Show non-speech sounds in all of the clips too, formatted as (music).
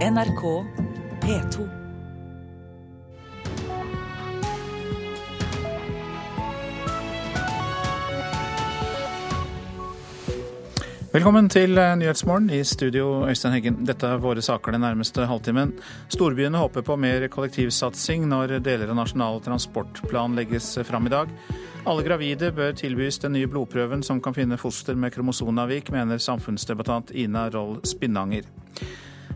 NRK P2. Velkommen til eh, Nyhetsmorgen i studio, Øystein Heggen. Dette er våre saker den nærmeste halvtimen. Storbyene håper på mer kollektivsatsing når deler av Nasjonal transportplan legges fram i dag. Alle gravide bør tilbys den nye blodprøven som kan finne foster med kromosonavvik, mener samfunnsdebattant Ina Roll Spinnanger.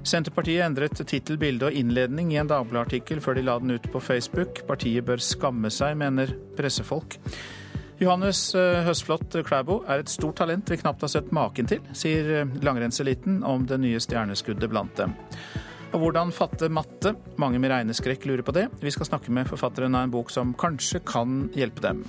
Senterpartiet endret tittel, bilde og innledning i en Dagbladet-artikkel før de la den ut på Facebook. Partiet bør skamme seg, mener pressefolk. Johannes eh, Høsflot Klæbo er et stort talent vi knapt har sett maken til, sier eh, langrennseliten om det nye stjerneskuddet blant dem. Og hvordan fatte matte? Mange med regneskrekk lurer på det. Vi skal snakke med forfatteren av en bok som kanskje kan hjelpe dem.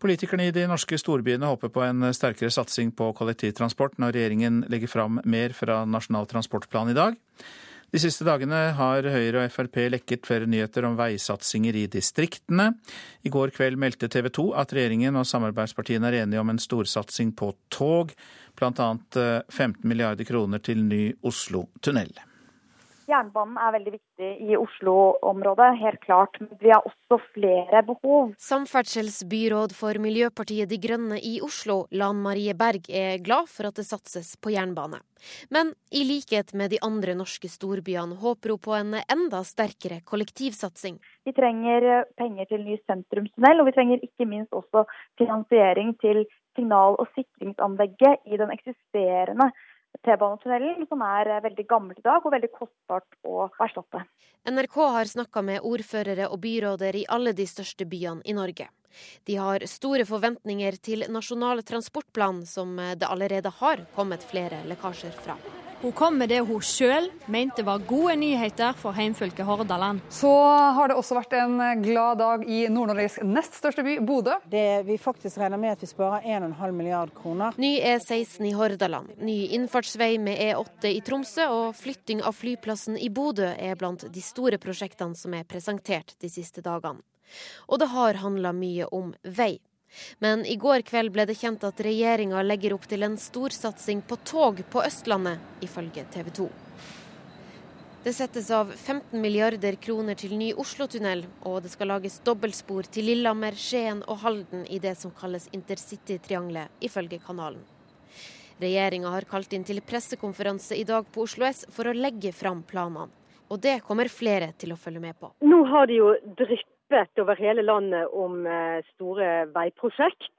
Politikerne i de norske storbyene håper på en sterkere satsing på kollektivtransport når regjeringen legger fram mer fra Nasjonal transportplan i dag. De siste dagene har Høyre og Frp lekket flere nyheter om veisatsinger i distriktene. I går kveld meldte TV 2 at regjeringen og samarbeidspartiene er enige om en storsatsing på tog, bl.a. 15 milliarder kroner til ny Oslo-tunnel. Jernbanen er veldig viktig i Oslo-området, helt klart. Men vi har også flere behov. Samferdselsbyråd for Miljøpartiet De Grønne i Oslo, Lan Marie Berg, er glad for at det satses på jernbane. Men i likhet med de andre norske storbyene håper hun på en enda sterkere kollektivsatsing. Vi trenger penger til ny sentrumstunnel, og vi trenger ikke minst også finansiering til signal- og sikringsanlegget i den eksisterende T-banetunnelen, som er veldig gammel i dag og veldig kostbart å erstatte. NRK har snakka med ordførere og byråder i alle de største byene i Norge. De har store forventninger til Nasjonal transportplan, som det allerede har kommet flere lekkasjer fra. Hun kom med det hun sjøl mente var gode nyheter for heimfylket Hordaland. Så har det også vært en glad dag i Nord-Norges nest største by, Bodø. Det vi faktisk regner med at vi sparer 1,5 milliard kroner. Ny E16 i Hordaland, ny innfartsvei med E8 i Tromsø og flytting av flyplassen i Bodø er blant de store prosjektene som er presentert de siste dagene. Og det har handla mye om vei. Men i går kveld ble det kjent at regjeringa legger opp til en storsatsing på tog på Østlandet, ifølge TV 2. Det settes av 15 milliarder kroner til ny Oslo-tunnel, og det skal lages dobbeltspor til Lillehammer, Skien og Halden i det som kalles intercitytriangelet, ifølge kanalen. Regjeringa har kalt inn til pressekonferanse i dag på Oslo S for å legge fram planene. Og det kommer flere til å følge med på. Nå har de jo dryppet over hele landet om store veiprosjekt.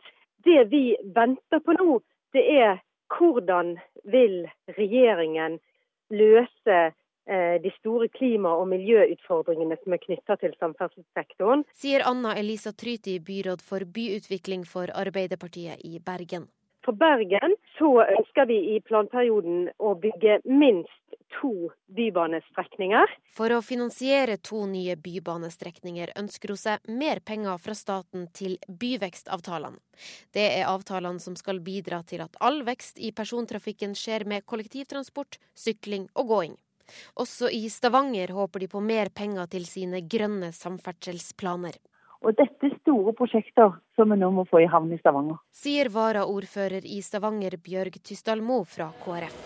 Det vi venter på nå, det er hvordan vil regjeringen løse de store klima- og miljøutfordringene som er knytta til samferdselssektoren. Sier Anna Elisa Tryti, byråd for byutvikling for Arbeiderpartiet i Bergen. For Bergen så ønsker vi i planperioden å bygge minst to bybanestrekninger. For å finansiere to nye bybanestrekninger ønsker hun seg mer penger fra staten til byvekstavtalene. Det er avtalene som skal bidra til at all vekst i persontrafikken skjer med kollektivtransport, sykling og gåing. Også i Stavanger håper de på mer penger til sine grønne samferdselsplaner. Og dette er store prosjekter som vi nå må få i havn i Stavanger. Sier varaordfører i Stavanger Bjørg Tysdalmo fra KrF.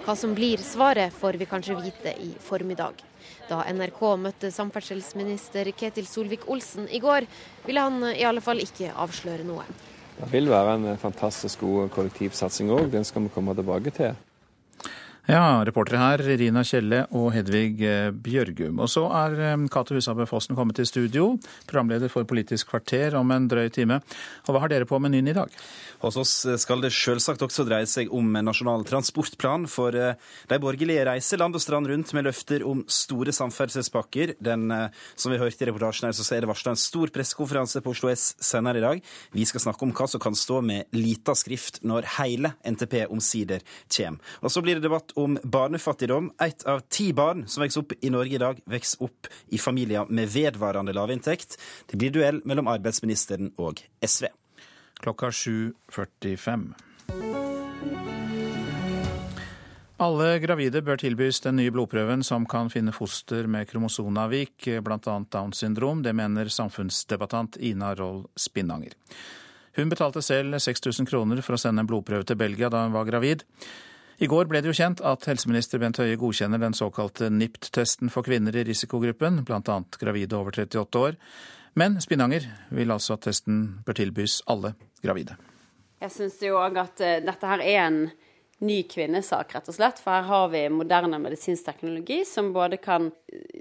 Hva som blir svaret, får vi kanskje vite i formiddag. Da NRK møtte samferdselsminister Ketil Solvik-Olsen i går, ville han i alle fall ikke avsløre noe. Det vil være en fantastisk god kollektivsatsing òg, den skal vi komme tilbake til. Ja, reportere her Rina Kjelle og Hedvig Bjørgum. Og så er Cato Husabø Fossen kommet til studio, programleder for Politisk kvarter om en drøy time. Og hva har dere på menyen i dag? Hos oss skal det selvsagt også dreie seg om Nasjonal transportplan, for de borgerlige reiser land og strand rundt med løfter om store samferdselspakker. Den, som vi hørte i reportasjen her, så er det varsla en stor pressekonferanse på Oslo S senere i dag. Vi skal snakke om hva som kan stå med lita skrift når hele NTP omsider kommer. Og så blir det debatt om barnefattigdom. Ett av ti barn som vokser opp i Norge i dag, vokser opp i familier med vedvarende lavinntekt. Det blir duell mellom arbeidsministeren og SV. Klokka 7.45. Alle gravide bør tilbys den nye blodprøven som kan finne foster med kromosonavvik, bl.a. Downs syndrom. Det mener samfunnsdebattant Ina Roll Spinnanger. Hun betalte selv 6000 kroner for å sende en blodprøve til Belgia da hun var gravid. I går ble det jo kjent at helseminister Bent Høie godkjenner den såkalte NIPT-testen for kvinner i risikogruppen, bl.a. gravide over 38 år. Men Spinnanger vil altså at testen bør tilbys alle gravide. Jeg syns jo òg at eh, dette her er en ny kvinnesak, rett og slett. For her har vi moderne medisinsk teknologi som både kan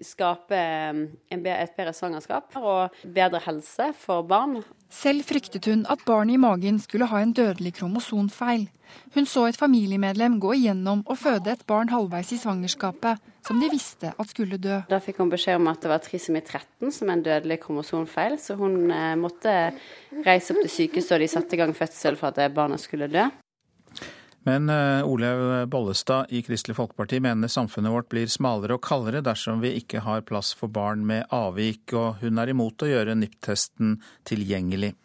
skape eh, et bedre svangerskap og bedre helse for barn. Selv fryktet hun at barnet i magen skulle ha en dødelig kromosonfeil. Hun så et familiemedlem gå igjennom og føde et barn halvveis i svangerskapet, som de visste at skulle dø. Da fikk hun beskjed om at det var trisomi 13 som er en dødelig kromosonfeil, så hun eh, måtte reise opp til sykehuset og de satte i gang fødsel for at barnet skulle dø. Men uh, Olaug Bollestad i Kristelig Folkeparti mener samfunnet vårt blir smalere og kaldere dersom vi ikke har plass for barn med avvik, og hun er imot å gjøre NIPT-testen tilgjengelig.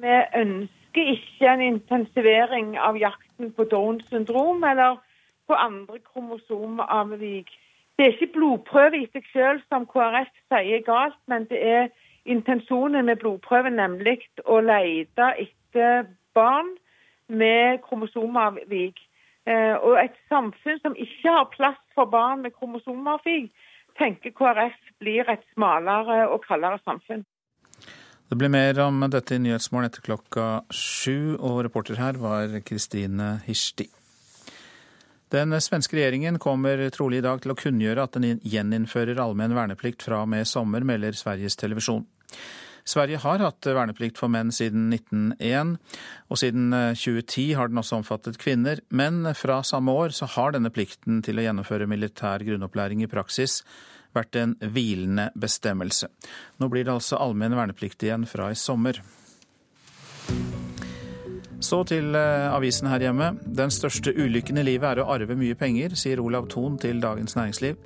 Vi ønsker ikke en intensivering av jakten på Downs syndrom eller på andre kromosomavvik. Det er ikke blodprøve i seg selv som KrF sier galt, men det er intensjonen med blodprøven, nemlig å lete etter barn med kromosomavvik. Eh, og et samfunn som ikke har plass for barn med kromosomavvik, tenker KrF blir et smalere og kaldere samfunn. Det blir mer om dette i Nyhetsmorgen etter klokka sju, og reporter her var Kristine Hirsti. Den svenske regjeringen kommer trolig i dag til å kunngjøre at den gjeninnfører allmenn verneplikt fra og med sommer, melder Sveriges Televisjon. Sverige har hatt verneplikt for menn siden 1901, og siden 2010 eh, har den også omfattet kvinner. Men fra samme år så har denne plikten til å gjennomføre militær grunnopplæring i praksis vært en hvilende bestemmelse. Nå blir det altså allmenn verneplikt igjen fra i sommer. Så til eh, avisen her hjemme. Den største ulykken i livet er å arve mye penger, sier Olav Thon til Dagens Næringsliv.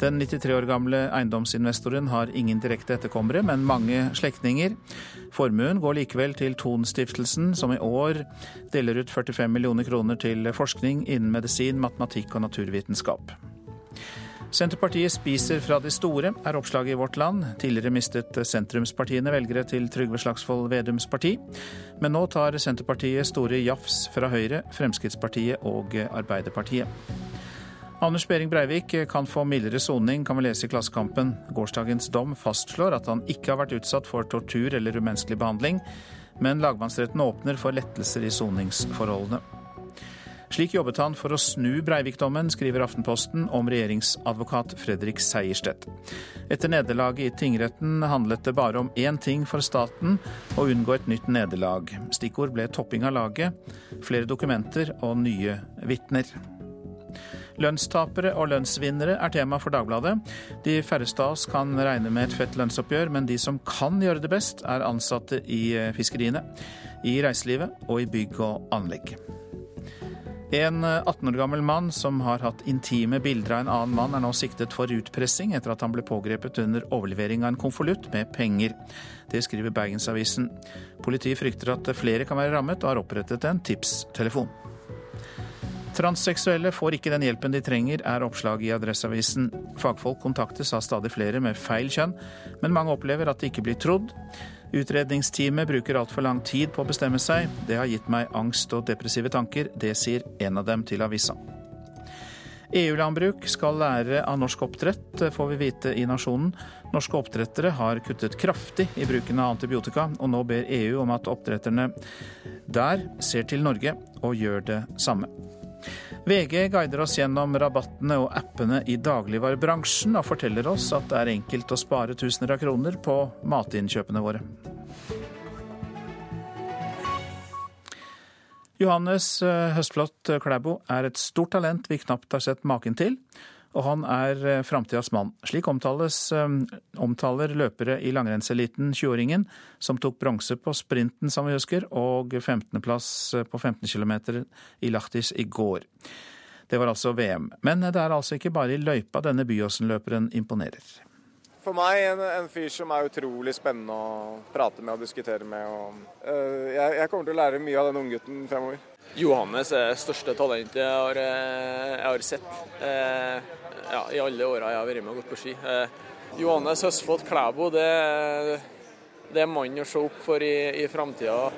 Den 93 år gamle eiendomsinvestoren har ingen direkte etterkommere, men mange slektninger. Formuen går likevel til Thon-stiftelsen, som i år deler ut 45 millioner kroner til forskning innen medisin, matematikk og naturvitenskap. Senterpartiet spiser fra de store, er oppslaget i Vårt Land. Tidligere mistet sentrumspartiene velgere til Trygve Slagsvold Vedums parti. Men nå tar Senterpartiet store jafs fra Høyre, Fremskrittspartiet og Arbeiderpartiet. Anders Behring Breivik kan få mildere soning, kan vi lese i Klassekampen. Gårsdagens dom fastslår at han ikke har vært utsatt for tortur eller umenneskelig behandling, men lagmannsretten åpner for lettelser i soningsforholdene. Slik jobbet han for å snu Breivik-dommen, skriver Aftenposten om regjeringsadvokat Fredrik Seierstedt. Etter nederlaget i tingretten handlet det bare om én ting for staten, å unngå et nytt nederlag. Stikkord ble topping av laget, flere dokumenter og nye vitner. Lønnstapere og lønnsvinnere er tema for Dagbladet. De færreste av oss kan regne med et fett lønnsoppgjør, men de som kan gjøre det best, er ansatte i fiskeriene, i reiselivet og i bygg og anlegg. En 18 år gammel mann som har hatt intime bilder av en annen mann, er nå siktet for utpressing etter at han ble pågrepet under overlevering av en konvolutt med penger. Det skriver Bergensavisen. Politiet frykter at flere kan være rammet, og har opprettet en tipstelefon. Transseksuelle får ikke den hjelpen de trenger, er oppslaget i Adresseavisen. Fagfolk kontaktes av stadig flere med feil kjønn, men mange opplever at de ikke blir trodd. Utredningsteamet bruker altfor lang tid på å bestemme seg. Det har gitt meg angst og depressive tanker. Det sier en av dem til avisa. EU-landbruk skal lære av norsk oppdrett, får vi vite i Nasjonen. Norske oppdrettere har kuttet kraftig i bruken av antibiotika, og nå ber EU om at oppdretterne der ser til Norge og gjør det samme. VG guider oss gjennom rabattene og appene i dagligvarebransjen, og forteller oss at det er enkelt å spare tusener av kroner på matinnkjøpene våre. Johannes eh, Høstflot Klæbo er et stort talent vi knapt har sett maken til og han er eh, framtidas mann. Slik omtales, eh, omtaler løpere i langrennseliten 20-åringen, som tok bronse på sprinten, som vi husker, og 15.-plass eh, på 15 km i Lahtis i går. Det var altså VM. Men det er altså ikke bare i løypa denne Byåsen-løperen imponerer. For meg en, en, fyr som er utrolig spennende å prate med og diskutere med. Og, uh, jeg, jeg, kommer til å lære mye av den unggutten fremover. Johannes er det største talentet jeg har, jeg har sett. Uh, ja, i alle åra jeg har vært med og gått på ski. Eh, Johannes Høsfot Klæbo, det, det, er mannen å se opp for i, i framtida.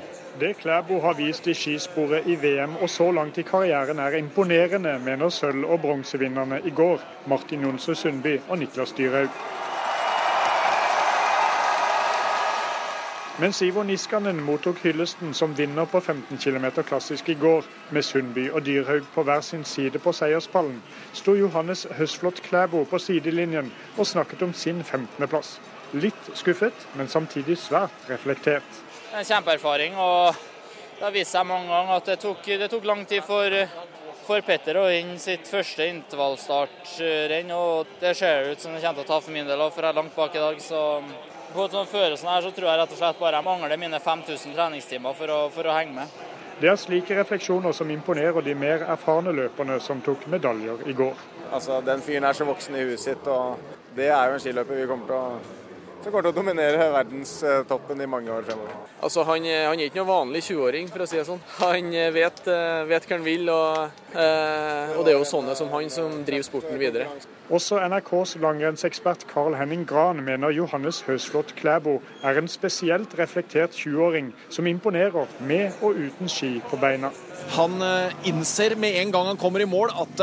Det Klæbo har vist i skisporet i VM og så langt i karrieren er imponerende, mener sølv- og bronsevinnerne i går, Martin Jonsrud Sundby og Niklas Dyrhaug. Mens Ivo Niskanen mottok hyllesten som vinner på 15 km klassisk i går, med Sundby og Dyrhaug på hver sin side på seierspallen, sto Johannes Høsflot Klæbo på sidelinjen og snakket om sin 15.-plass. Litt skuffet, men samtidig svært reflektert. En kjempeerfaring, og det har vist seg mange ganger at det tok, det tok lang tid for, for Petter å vinne sitt første intervallstartrenn. Det ser ut som det kommer til å ta for min del, for jeg er langt bak i dag. så på et sånt her, så tror jeg rett og slett bare jeg mangler mine 5000 treningstimer for å, for å henge med. Det er slike refleksjoner som imponerer de mer erfarne løperne som tok medaljer i går. Altså, Den fyren er så voksen i huet sitt, og det er jo en skiløper vi kommer til å som kommer til å dominere verdenstoppen i mange år fremover. Altså, han, han er ikke noen vanlig 20-åring, for å si det sånn. Han vet, vet hva han vil, og, og, det er jo sånne som han som driver sporten videre. Også NRKs langrennsekspert Carl Henning Gran mener Johannes Høsflot Klæbo er en spesielt reflektert 20-åring som imponerer med og uten ski på beina. Han innser med en gang han kommer i mål at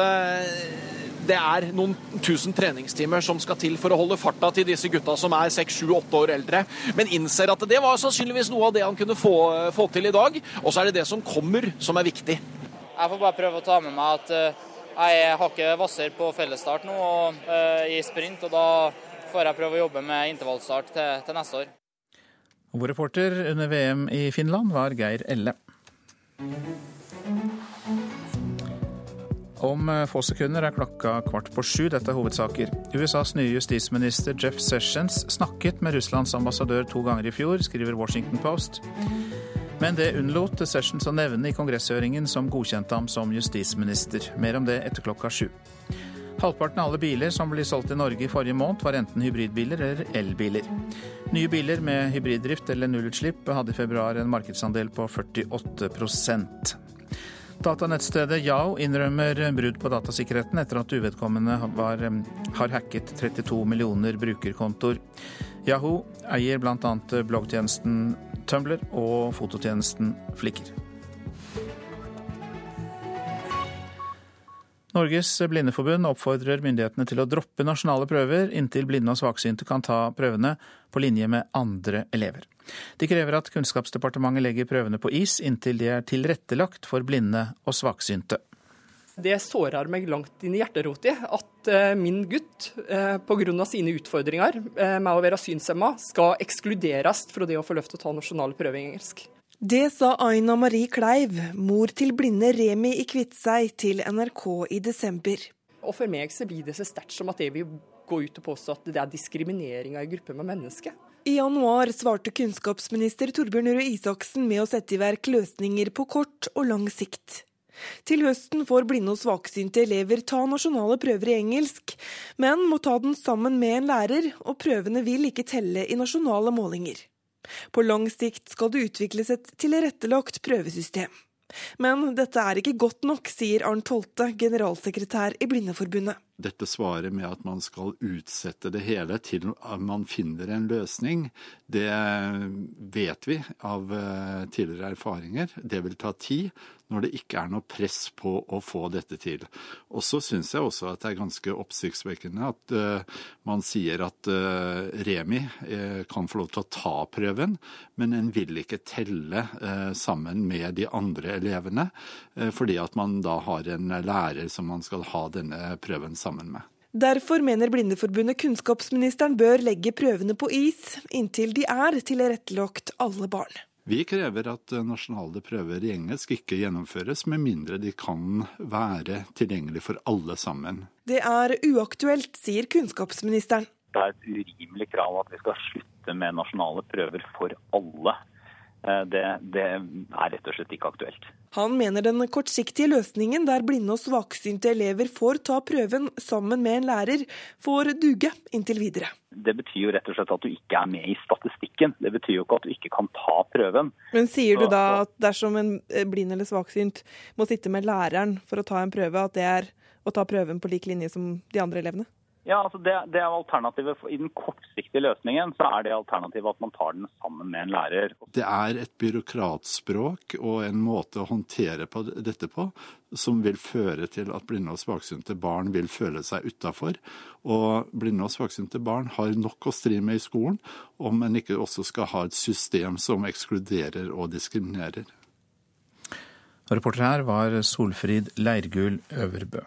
det er noen tusen treningstimer som skal til for å holde farta til disse gutta som er seks, sju, åtte år eldre, men innser at det var sannsynligvis noe av det han kunne få, få til i dag. Og så er det det som kommer, som er viktig. Jeg får bare prøve å ta med meg at jeg har ikke Hvasser på fellesstart nå og, uh, i sprint, og da får jeg prøve å jobbe med intervallstart til, til neste år. Vår reporter under VM i Finland var Geir Elle. Om få sekunder er klokka kvart på sju. Dette er hovedsaker. USAs nye justisminister Jeff Sessions snakket med Russlands ambassadør to ganger i fjor, skriver Washington Post. Men det unnlot Sessions å nevne i kongresshøringen som godkjente ham som justisminister. Mer om det etter klokka sju. Halvparten av alle biler som ble solgt i Norge i forrige måned, var enten hybridbiler eller elbiler. Nye biler med hybriddrift eller nullutslipp hadde i februar en markedsandel på 48 Datanettstedet Yao innrømmer brudd på datasikkerheten etter at uvedkommende var, har hacket 32 millioner brukerkontoer. Yahoo eier bl.a. bloggtjenesten Tumblr og fototjenesten Flikker. Norges Blindeforbund oppfordrer myndighetene til å droppe nasjonale prøver inntil blinde og svaksynte kan ta prøvene på linje med andre elever. De krever at Kunnskapsdepartementet legger prøvene på is inntil de er tilrettelagt for blinde og svaksynte. Det sårer meg langt inn i hjerterota at min gutt pga. sine utfordringer med å være synshemma, skal ekskluderes fra det å få lov til å ta nasjonale prøver i engelsk. Det sa Aina Marie Kleiv, mor til blinde Remi i Kviteseid, til NRK i desember. Og For meg så blir det så sterkt som at jeg vil gå ut og påstå at det er diskriminering av en gruppe med mennesker. I januar svarte kunnskapsminister Torbjørn Røe Isaksen med å sette i verk løsninger på kort og lang sikt. Til høsten får blinde og svaksynte elever ta nasjonale prøver i engelsk, men må ta den sammen med en lærer, og prøvene vil ikke telle i nasjonale målinger. På lang sikt skal det utvikles et tilrettelagt prøvesystem. Men dette er ikke godt nok, sier Arnt Tolte, generalsekretær i Blindeforbundet. Dette svaret med at man skal utsette det hele til man finner en løsning, det vet vi av tidligere erfaringer. Det vil ta tid når det ikke er noe press på å få dette til. Og så syns jeg også at det er ganske oppsiktsvekkende at uh, man sier at uh, Remi uh, kan få lov til å ta prøven, men en vil ikke telle sammen med de andre elevene, fordi at man da har en lærer som man skal ha denne prøven sammen med. Derfor mener Blindeforbundet kunnskapsministeren bør legge prøvene på is inntil de er tilrettelagt alle barn. Vi krever at nasjonale prøver i engelsk ikke gjennomføres, med mindre de kan være tilgjengelig for alle sammen. Det er uaktuelt, sier kunnskapsministeren. Det er et urimelig krav at vi skal slutte med nasjonale prøver for alle. Det, det, er rett og slett ikke aktuelt. Han mener den kortsiktige løsningen der blinde og svaksynte elever får ta prøven sammen med en lærer, får duge inntil videre. Det betyr jo rett og slett at du ikke er med i statistikken. Det betyr jo ikke at du ikke kan ta prøven. Men sier du da at dersom en blind eller svaksynt må sitte med læreren for å ta en prøve, at det er å ta prøven på lik linje som de andre elevene? Ja, altså det, det er alternativet. I den kortsiktige løsningen så er det alternativet at man tar den sammen med en lærer. Det er et byråkratspråk og en måte å håndtere på dette på som vil føre til at blinde og svaksynte barn vil føle seg utafor. Og blinde og svaksynte barn har nok å stri med i skolen om en ikke også skal ha et system som ekskluderer og diskriminerer. Reporter her var Solfrid Leirgul Øverbø.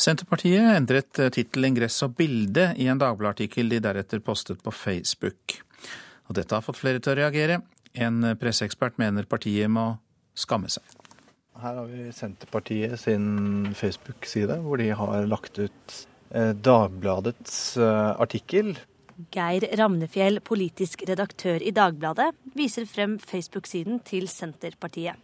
Senterpartiet endret eh, tittel, ingress og bilde i en Dagbladet-artikkel de deretter postet på Facebook. Og dette har fått flere til å reagere. En presseekspert mener partiet må skamme seg. Her har vi Senterpartiet sin Facebook-side, hvor de har lagt ut eh, Dagbladets eh, artikkel. Geir Ramnefjell, politisk redaktør i Dagbladet, viser frem Facebook-siden til Senterpartiet.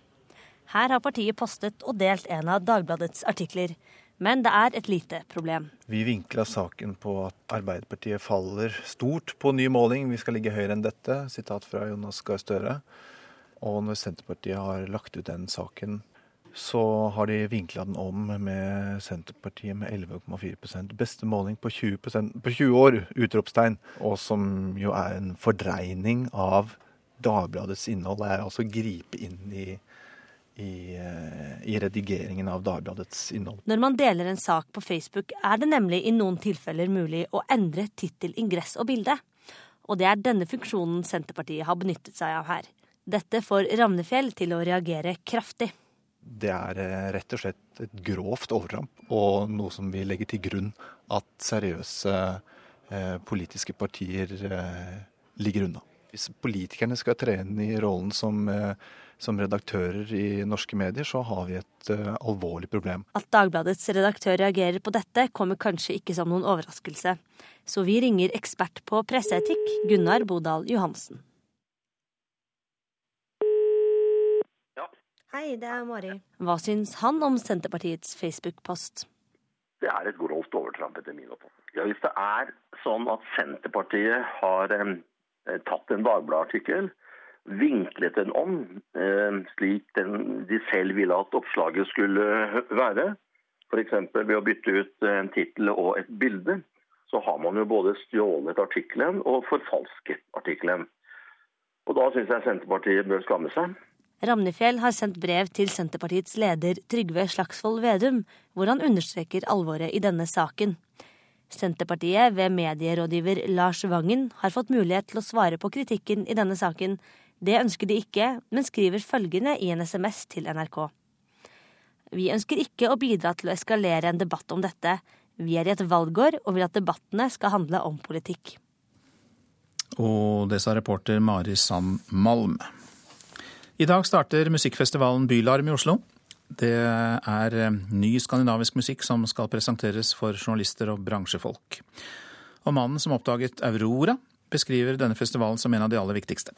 Her har partiet postet og delt en av Dagbladets artikler. Men det er et lite problem. Vi vinkla saken på at Arbeiderpartiet faller stort på ny måling. Vi skal ligge høyere enn dette. Sitat fra Jonas Gahr Støre. Og når Senterpartiet har lagt ut den saken, så har de vinkla den om med Senterpartiet med 11,4% Beste måling på 20, på 20 år! Utropstegn. Og som jo er en fordreining av Dagbladets innhold. Det er altså å gripe inn i i, eh, i, redigeringen av Dagbladets innhold. Når man deler en sak på Facebook, er det nemlig i noen tilfeller mulig å endre tittel, ingress og bilde. Og det er denne funksjonen Senterpartiet har benyttet seg av her. Dette får Ramnefjell til å reagere kraftig. Det er eh, rett og slett et grovt overtramp, og noe som vi legger til grunn at seriøse eh, politiske partier eh, ligger unna. Hvis politikerne skal tre inn i rollen som eh, som redaktører i norske medier, så har vi et uh, alvorlig problem. At Dagbladets redaktør reagerer på dette, kommer kanskje ikke som noen overraskelse. Så vi ringer ekspert på presseetikk, Gunnar Bodal Johansen. Ja. Hei, det er Mari. Hva syns han om Senterpartiets Facebook-post? Det er et grovt overtramp, etter min oppfatning. Ja, hvis det er sånn at Senterpartiet har eh, tatt en Dagbladet-artikkel, vinklet den om, eh, slik den, de selv ville at oppslaget skulle være. F.eks. ved å bytte ut en tittel og et bilde. Så har man jo både stjålet artikkelen og forfalsket artikkelen. Og da syns jeg Senterpartiet bør skamme seg. Ramnefjell har sendt brev til Senterpartiets leder Trygve Slagsvold Vedum, hvor han understreker alvoret i denne saken. Senterpartiet ved medierådgiver Lars Vangen har fått mulighet til å svare på kritikken i denne saken, det ønsker de ikke, men skriver følgende i en SMS til NRK. Vi ønsker ikke å bidra til å eskalere en debatt om dette. Vi er i et valgår og vil at debattene skal handle om politikk. Og det sa reporter Mari Sand Malm. I dag starter musikkfestivalen Bylarm i Oslo. Det er eh, ny skandinavisk musikk som skal presenteres for journalister og bransjefolk. Og mannen som oppdaget Aurora, beskriver denne festivalen som en av de aller viktigste.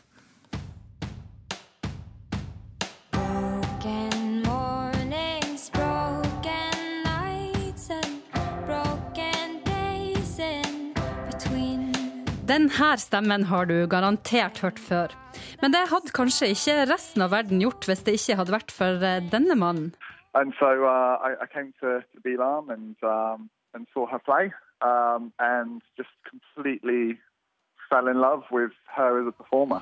Denne stemmen har du garantert hørt før. Men det hadde kanskje ikke resten av verden gjort hvis det ikke hadde vært for eh, denne mannen. And so uh, I, I came to, to Bilam and, um, and saw her play um, and just completely fell in love with her as a performer.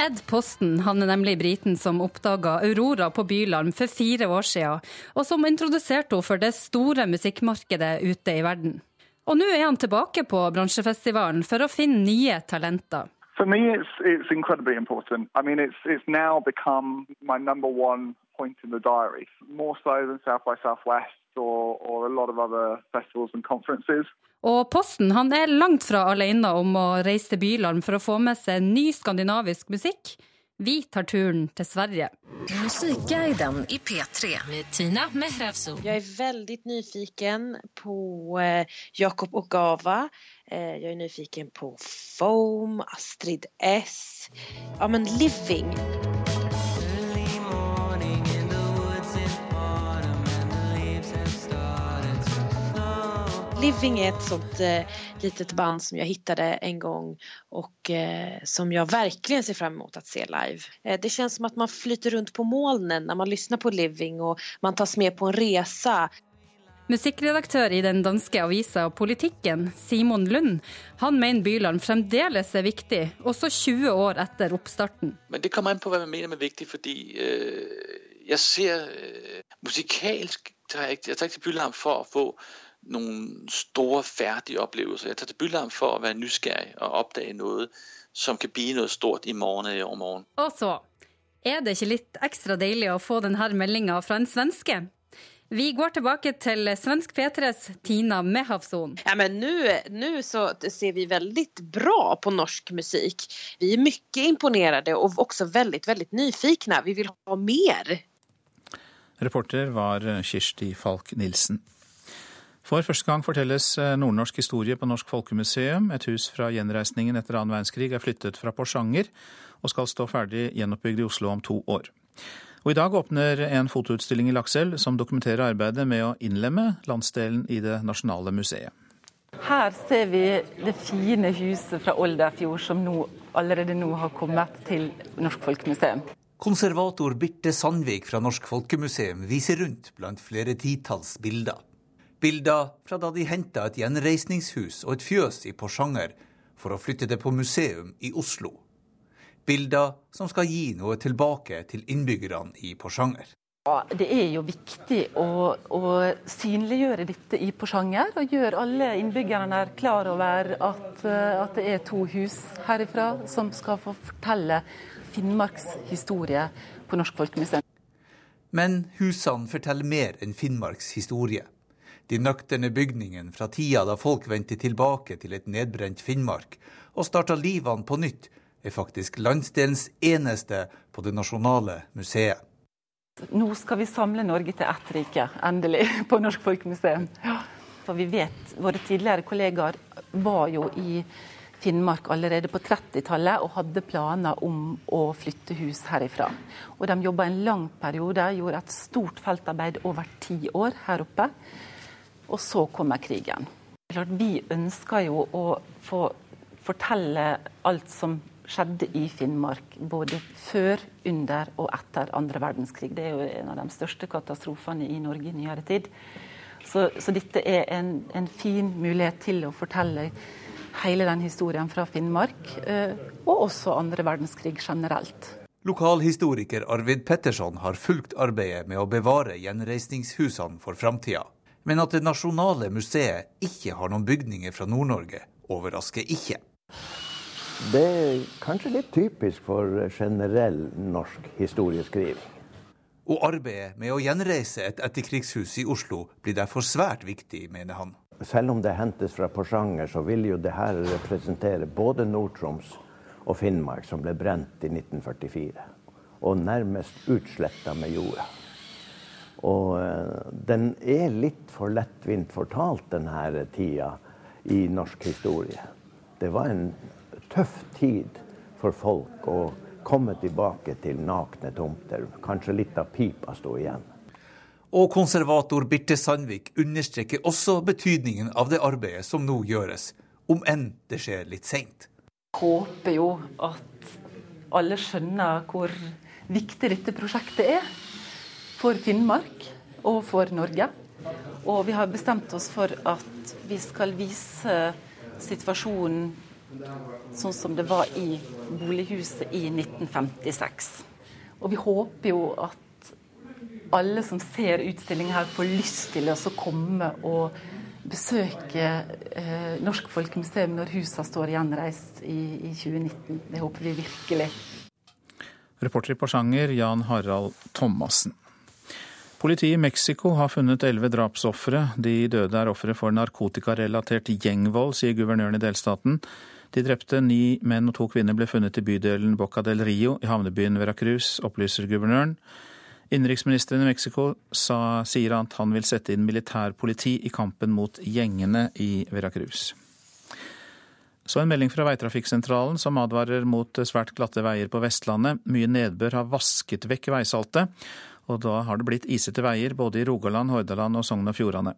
Ed Posten han er nemlig briten som oppdaga Aurora på Bylarm for fire år siden, og som introduserte henne for det store musikkmarkedet ute i verden. Og nå er han tilbake på bransjefestivalen for å finne nye talenter. For meg er det utrolig viktig. Det er nå blitt min nummer one point in the diary, more so than South by Southwest or, or a lot of other festivals and conferences. Og Posten han er langt fra alene om å reise til Bylarm for å få med seg ny skandinavisk musikk. Vi tar turen til Sverige. Musikkguiden i P3 med Tina Mehravso. Jeg er veldig nyfiken på eh, Jakob Ogava. Gava. jeg er nyfiken på Foam, Astrid S. Ja, men Living. Living är ett sånt eh, litet band som jag hittade en gång och eh, som jag verkligen ser fram emot att se live. Eh, det känns som att man flyter runt på molnen när man lyssnar på Living och man tas med på en resa. Musikkredaktør i den danske avisa Politikken, Simon Lund, han mener Byland fremdeles er viktig, også 20 år etter oppstarten. Men det kommer an på hva man mener med viktig, fordi øh, jeg ser øh, musikalsk tar jeg, jeg tar ikke til Byland for å få noen store, ferdige opplevelser. Jeg tar til Bylarm for å være nysgerrig og oppdage noe som kan bli noe stort i morgen eller i overmorgen. Og så er det ikke litt ekstra deilig å få denne meldinga fra en svenske? Vi går tilbake til svensk P3s Tina Mehavson. Ja, men nu, så ser vi veldig bra på norsk musikk. Vi er mye imponerade og også veldig, veldig nyfikne. Vi vil ha mer. Reporter var Kirsti Falk Nilsen. For første gang fortelles nordnorsk historie på Norsk Folkemuseum. Et hus fra gjenreisningen etter annen verdenskrig er flyttet fra Porsanger og skal stå ferdig gjenoppbygd i Oslo om to år. Og I dag åpner en fotoutstilling i Lakselv som dokumenterer arbeidet med å innlemme landsdelen i det nasjonale museet. Her ser vi det fine huset fra Olderfjord som nå, allerede nå har kommet til Norsk Folkemuseum. Konservator Birte Sandvik fra Norsk Folkemuseum viser rundt blant flere titalls bilder. Bilder fra da de henta et gjenreisningshus og et fjøs i Porsanger for å flytte det på museum i Oslo. Bilder som skal gi noe tilbake til innbyggerne i Porsanger. Ja, det er jo viktig å, å, synliggjøre dette i Porsanger, og gjøre alle innbyggerne klar over at, at, det er to hus herifra som skal få fortelle Finnmarks historie på Norsk Folkemuseum. Men husene forteller mer enn Finnmarks historie. De nøkterne bygningene fra tida da folk vendte tilbake til et nedbrent Finnmark og starta livene på nytt, er faktisk landsdelens eneste på det nasjonale museet. Nå skal vi samle Norge til ett rike, endelig, (laughs) på Norsk Folkemuseum. For vi vet, våre tidligere kollegaer var jo i Finnmark allerede på 30-tallet og hadde planer om å flytte hus herifra. Og de jobba en lang periode, gjorde et stort feltarbeid over ti år her oppe. Og så kommer krigen. Vi ønsker jo å få fortelle alt som skjedde i Finnmark både før, under og etter andre verdenskrig. Det er jo en av de største katastrofene i Norge i nyere tid. Så, så dette er en, en, fin mulighet til å fortelle hele den historien fra Finnmark, eh, og også andre verdenskrig generelt. Lokalhistoriker Arvid Petterson har fulgt arbeidet med å bevare gjenreisningshusene for framtida. Men at Det nasjonale museet ikke har noen bygninger fra Nord-Norge, overrasker ikke. Det er kanskje litt typisk for generell norsk historieskriving. Og arbeidet med å gjenreise et etterkrigshus i Oslo blir derfor svært viktig, mener han. Selv om det hentes fra Porsanger, så vil jo det her representere både Nord-Troms og Finnmark, som ble brent i 1944. Og nærmest utsletta med jorda. Og uh, den er litt for lettvint fortalt, denne tida i norsk historie. Det var en tøff tid for folk å komme tilbake til nakne tomter. Kanskje litt av pipa sto igjen. Og konservator Birte Sandvik understreker også betydningen av det arbeidet som nå gjøres, om enn det skjer litt seint. Håper jo at alle skjønner hvor viktig dette prosjektet er for Finnmark og for Norge. Og vi har bestemt oss for at vi skal vise situasjonen sånn som det var i bolighuset i 1956. Og vi håper jo at alle som ser utstillingen her, får lyst til å komme og besøke eh, Norsk Folkemuseum når husene står gjenreist i, i 2019. Det håper vi virkelig. Reporter i Porsanger, Jan Harald Thomassen. Politiet i Mexico har funnet elleve drapsofre. De døde er ofre for narkotikarelatert gjengvold, sier guvernøren i delstaten. De drepte ni menn og to kvinner ble funnet i bydelen Boca del Rio i havnebyen Veracruz, opplyser guvernøren. Innenriksministeren i Mexico sa, sier at han vil sette inn militærpoliti i kampen mot gjengene i Veracruz. Så en melding fra Veitrafikksentralen som advarer mot svært glatte veier på Vestlandet. Mye nedbør har vasket vekk veisaltet, og da har det blitt isete veier både i Rogaland, Hordaland og Sogn og Fjordane.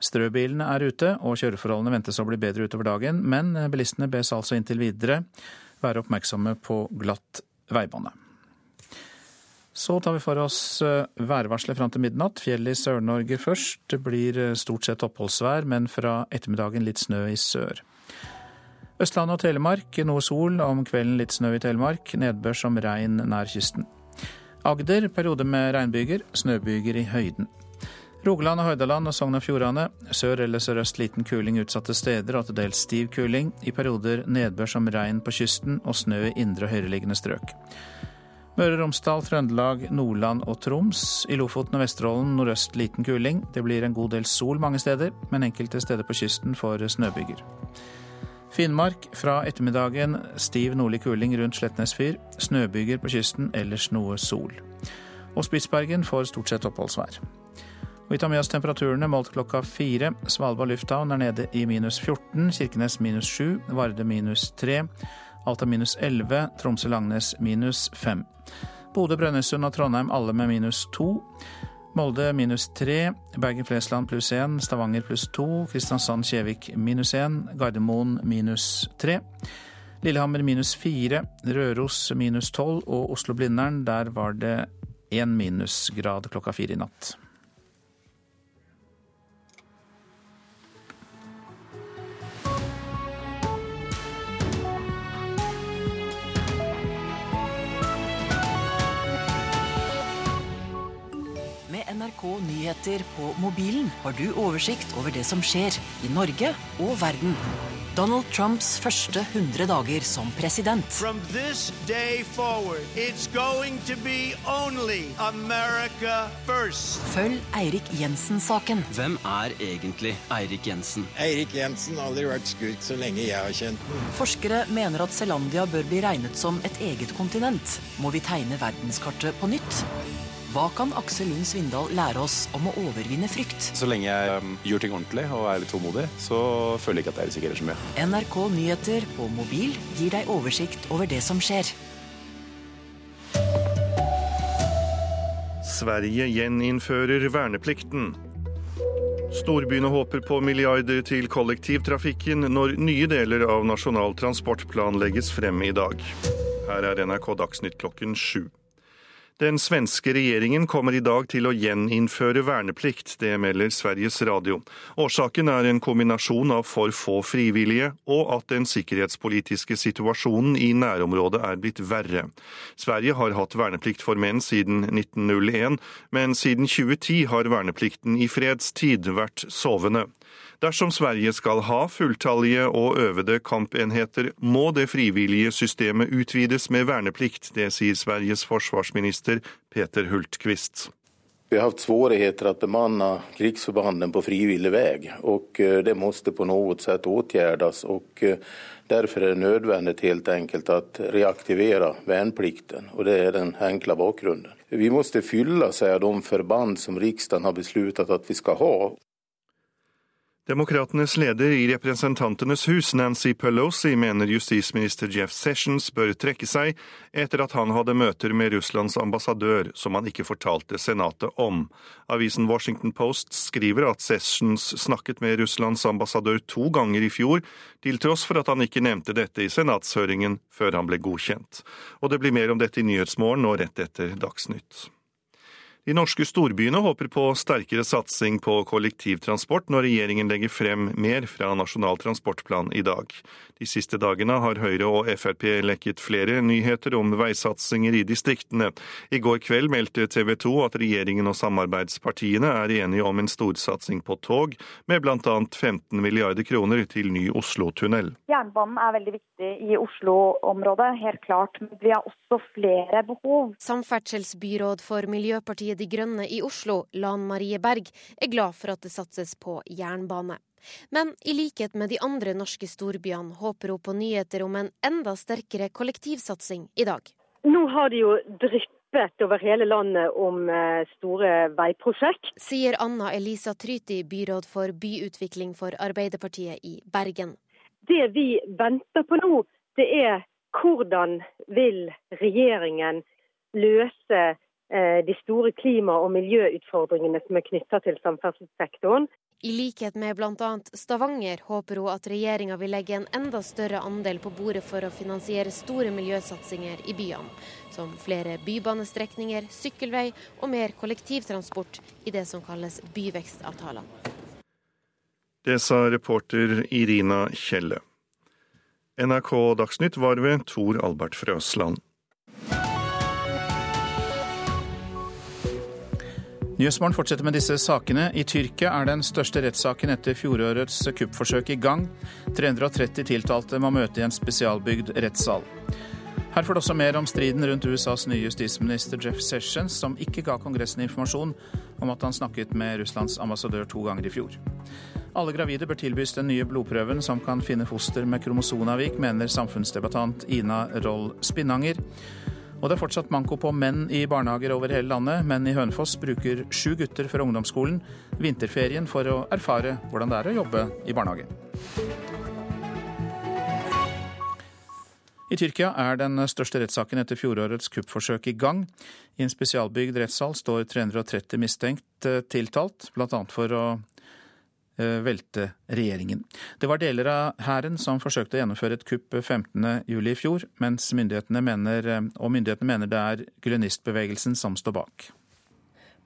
Strøbilene er ute, og kjøreforholdene ventes å bli bedre utover dagen, men bilistene bes altså inntil videre være oppmerksomme på glatt veibane. Så tar vi for oss eh, værvarselet fram til midnatt. Fjellet i Sør-Norge først. Det blir eh, stort sett oppholdsvær, men fra ettermiddagen litt snø i sør. Østlandet og Telemark noe sol, om kvelden litt snø i Telemark. Nedbør som regn nær kysten. Agder perioder med regnbyger, snøbyger i høyden. Rogaland og Hordaland og Sogn og Fjordane sør eller sørøst liten kuling utsatte steder og til dels stiv kuling. I perioder nedbør som regn på kysten og snø i indre og høyereliggende strøk. Møre og Romsdal, Trøndelag, Nordland og Troms. I Lofoten og Vesterålen nordøst liten kuling. Det blir en god del sol mange steder, men enkelte steder på kysten får snøbyger. Finnmark fra ettermiddagen stiv nordlig kuling rundt Slettnes fyr. Snøbyger på kysten, ellers noe sol. Og Spitsbergen får stort sett oppholdsvær. Vi tar med oss temperaturene målt klokka fire. Svalbard lufthavn er nede i minus 14, Kirkenes minus 7, Varde minus 3. Alta minus 11, Tromsø-Langnes minus 5. Bodø, Brønnøysund og Trondheim alle med minus 2. Molde minus tre, Bergen-Flesland pluss én, Stavanger pluss to, Kristiansand-Kjevik minus én, Gardermoen minus tre. Lillehammer minus fire, Røros minus 12 og Oslo-Blindern, der var det én minusgrad klokka fire i natt. NRK Nyheter på mobilen har du oversikt over det som skjer i Norge og verden. Donald Trumps første 100 dager som president. Forward, Følg Eirik Jensen-saken. Hvem er egentlig Eirik Jensen? Eirik Jensen har aldri vært skurk så lenge jeg har kjent den. Forskere mener at Zelandia bør bli regnet som et eget kontinent. Må vi tegne verdenskartet på nytt? Hva kan Aksel Lund Svindal lære oss om å overvinne frykt? Så lenge jeg um, gjør ting ordentlig og er litt tålmodig, så føler jeg ikke at jeg risikerer så mye. NRK Nyheter på mobil gir deg oversikt over det som skjer. Sverige gjeninnfører verneplikten. Storbyene håper på milliarder til kollektivtrafikken når nye deler av Nasjonal transportplan legges frem i dag. Her er NRK Dagsnytt klokken sju. Den svenske regjeringen kommer i dag til å gjeninnføre verneplikt, det melder Sveriges Radio. Årsaken er en kombinasjon av for få frivillige og at den sikkerhetspolitiske situasjonen i nærområdet er blitt verre. Sverige har hatt verneplikt for menn siden 1901, men siden 2010 har verneplikten i fredstid vært sovende. Dersom Sverige skal ha fulltallige og øvede kampenheter, må det frivillige systemet utvides med verneplikt. Det sier Sveriges forsvarsminister Peter Hultqvist. Vi har hatt svårigheter å bemanne krigsforbandene på frivillig vei. och eh, det må på noe sett åtgjerdes, og derfor er det nødvendig helt enkelt å reaktivere verneplikten. og det er den enkle bakgrunnen. Vi måtte fylle seg av de forband som riksdagen har besluttet at vi skal ha. Demokratenes leder i Representantenes hus, Nancy Pelosi, mener justisminister Jeff Sessions bør trekke seg etter at han hadde møter med Russlands ambassadør, som han ikke fortalte Senatet om. Avisen Washington Post skriver at Sessions snakket med Russlands ambassadør to ganger i fjor, til tross for at han ikke nevnte dette i senatshøringen før han ble godkjent. Og det blir mer om dette i Nyhetsmorgen nå rett etter Dagsnytt. De norske storbyene håper på sterkere satsing på kollektivtransport når regjeringen legger frem mer fra Nasjonal transportplan i dag. De siste dagene har Høyre og Frp lekket flere nyheter om veisatsinger i distriktene. I går kveld meldte TV 2 at regjeringen og samarbeidspartiene er enige om en storsatsing på tog, med bl.a. 15 milliarder kroner til ny Oslo-tunnel. Jernbanen er veldig viktig i Oslo-området, helt klart. Men vi har også flere behov. Samferdselsbyråd for Miljøpartiet Miljøpartiet De Grønne i Oslo, Lan Marie Berg, er glad for at det satses på jernbane. Men i likhet med de andre norske storbyene håper hun på nyheter om en enda sterkere kollektivsatsing i dag. Nå har de jo drypp over hele landet om eh, store veiprosjekt. Sier Anna Elisa Tryti, byråd for byutvikling for Arbeiderpartiet i Bergen. Det vi venter på nå, det er hvordan vil regjeringen løse Eh, de store klima- og miljøutfordringene som er knytta til samferdselssektoren. I likhet med bl.a. Stavanger håper hun at regjeringa vil legge en enda større andel på bordet for å finansiere store miljøsatsinger i byene, som flere bybanestrekninger, sykkelvei og mer kollektivtransport i det som kalles byvekstavtalene. Det sa reporter Irina Kjelle. NRK Dagsnytt var ved Tor Albert Frøsland. Nyhetsmorgen fortsetter med disse sakene. I Tyrkia er den største rettssaken etter fjorårets kuppforsøk i gang. 330 tiltalte må møte i en spesialbygd rettssal. Her får du også mer om striden rundt USAs nye justisminister Jeff Sessions, som ikke ga Kongressen informasjon om at han snakket med Russlands ambassadør to ganger i fjor. Alle gravide bør tilbys den nye blodprøven som kan finne foster med kromosonavvik, mener samfunnsdebattant Ina Roll Spinnanger. Og det er fortsatt manko på menn i barnehager over hele landet. Menn i Hønefoss bruker sju gutter fra ungdomsskolen vinterferien for å erfare hvordan det er å jobbe i barnehage. I Tyrkia er den største rettssaken etter fjorårets kuppforsøk i gang. I en spesialbygd rettssal står 330 mistenkt eh, tiltalt, bl.a. for å velte regjeringen. Det var deler av hæren som forsøkte å gjennomføre et kupp 15.07 i fjor, mens myndighetene mener, eh, og myndighetene mener det er gulenistbevegelsen som står bak.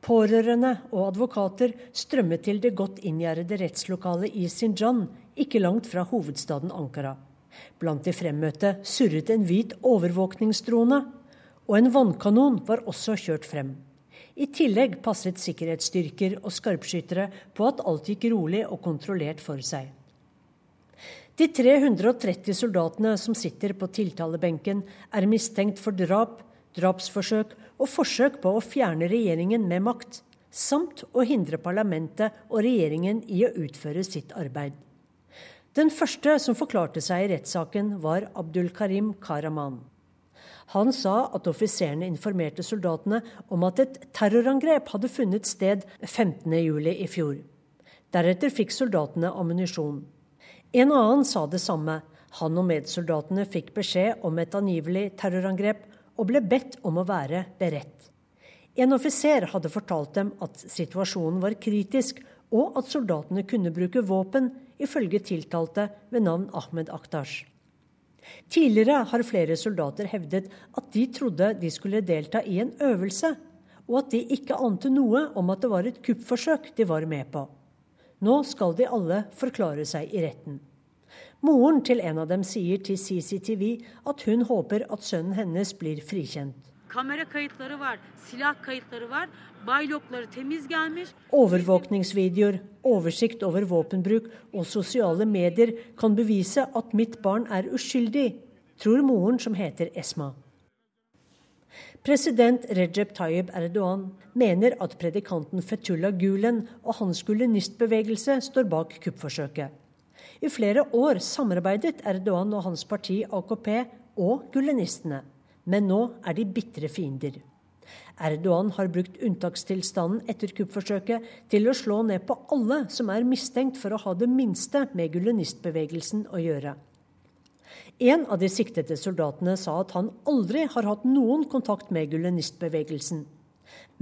Pårørende og advokater strømmet til det godt inngjerdede rettslokalet i Sinjan, ikke langt fra hovedstaden Ankara. Blant de fremmøtte surret en hvit overvåkningsdrone, og en vannkanon var også kjørt frem. I tillegg passet sikkerhetsstyrker og skarpskyttere på at alt gikk rolig og kontrollert for seg. De 330 soldatene som sitter på tiltalebenken, er mistenkt for drap, drapsforsøk og forsøk på å fjerne regjeringen med makt, samt å hindre parlamentet og regjeringen i å utføre sitt arbeid. Den første som forklarte seg i rettssaken, var Abdul Karim Karaman. Han sa at offiserene informerte soldatene om at et terrorangrep hadde funnet sted 15.07 i fjor. Deretter fikk soldatene ammunisjon. En annen sa det samme. Han og medsoldatene fikk beskjed om et angivelig terrorangrep og ble bedt om å være beredt. En offiser hadde fortalt dem at situasjonen var kritisk, og at soldatene kunne bruke våpen, ifølge tiltalte ved navn Ahmed Akhtash. Tidligere har flere soldater hevdet at de trodde de skulle delta i en øvelse, og at de ikke ante noe om at det var et kuppforsøk de var med på. Nå skal de alle forklare seg i retten. Moren til en av dem sier til CCTV at hun håper at sønnen hennes blir frikjent. Kamera kayıtları var, silah kayıtları var, baylokları temiz gelmiş. Overvåkningsvideoer, oversikt over våpenbruk og sosiale medier kan bevise at mitt barn er uskyldig, tror moren som heter Esma. President Recep Tayyip Erdogan mener at predikanten Fetullah Gulen og hans gulenistbevegelse står bak kuppforsøket. I flere år samarbeidet Erdogan og hans parti AKP og gulenistene men nå er de bitre fiender. Erdogan har brukt unntakstilstanden etter kuppforsøket til å slå ned på alle som er mistenkt for å ha det minste med gulenistbevegelsen å gjøre. En av de siktede soldatene sa at han aldri har hatt noen kontakt med gulenistbevegelsen.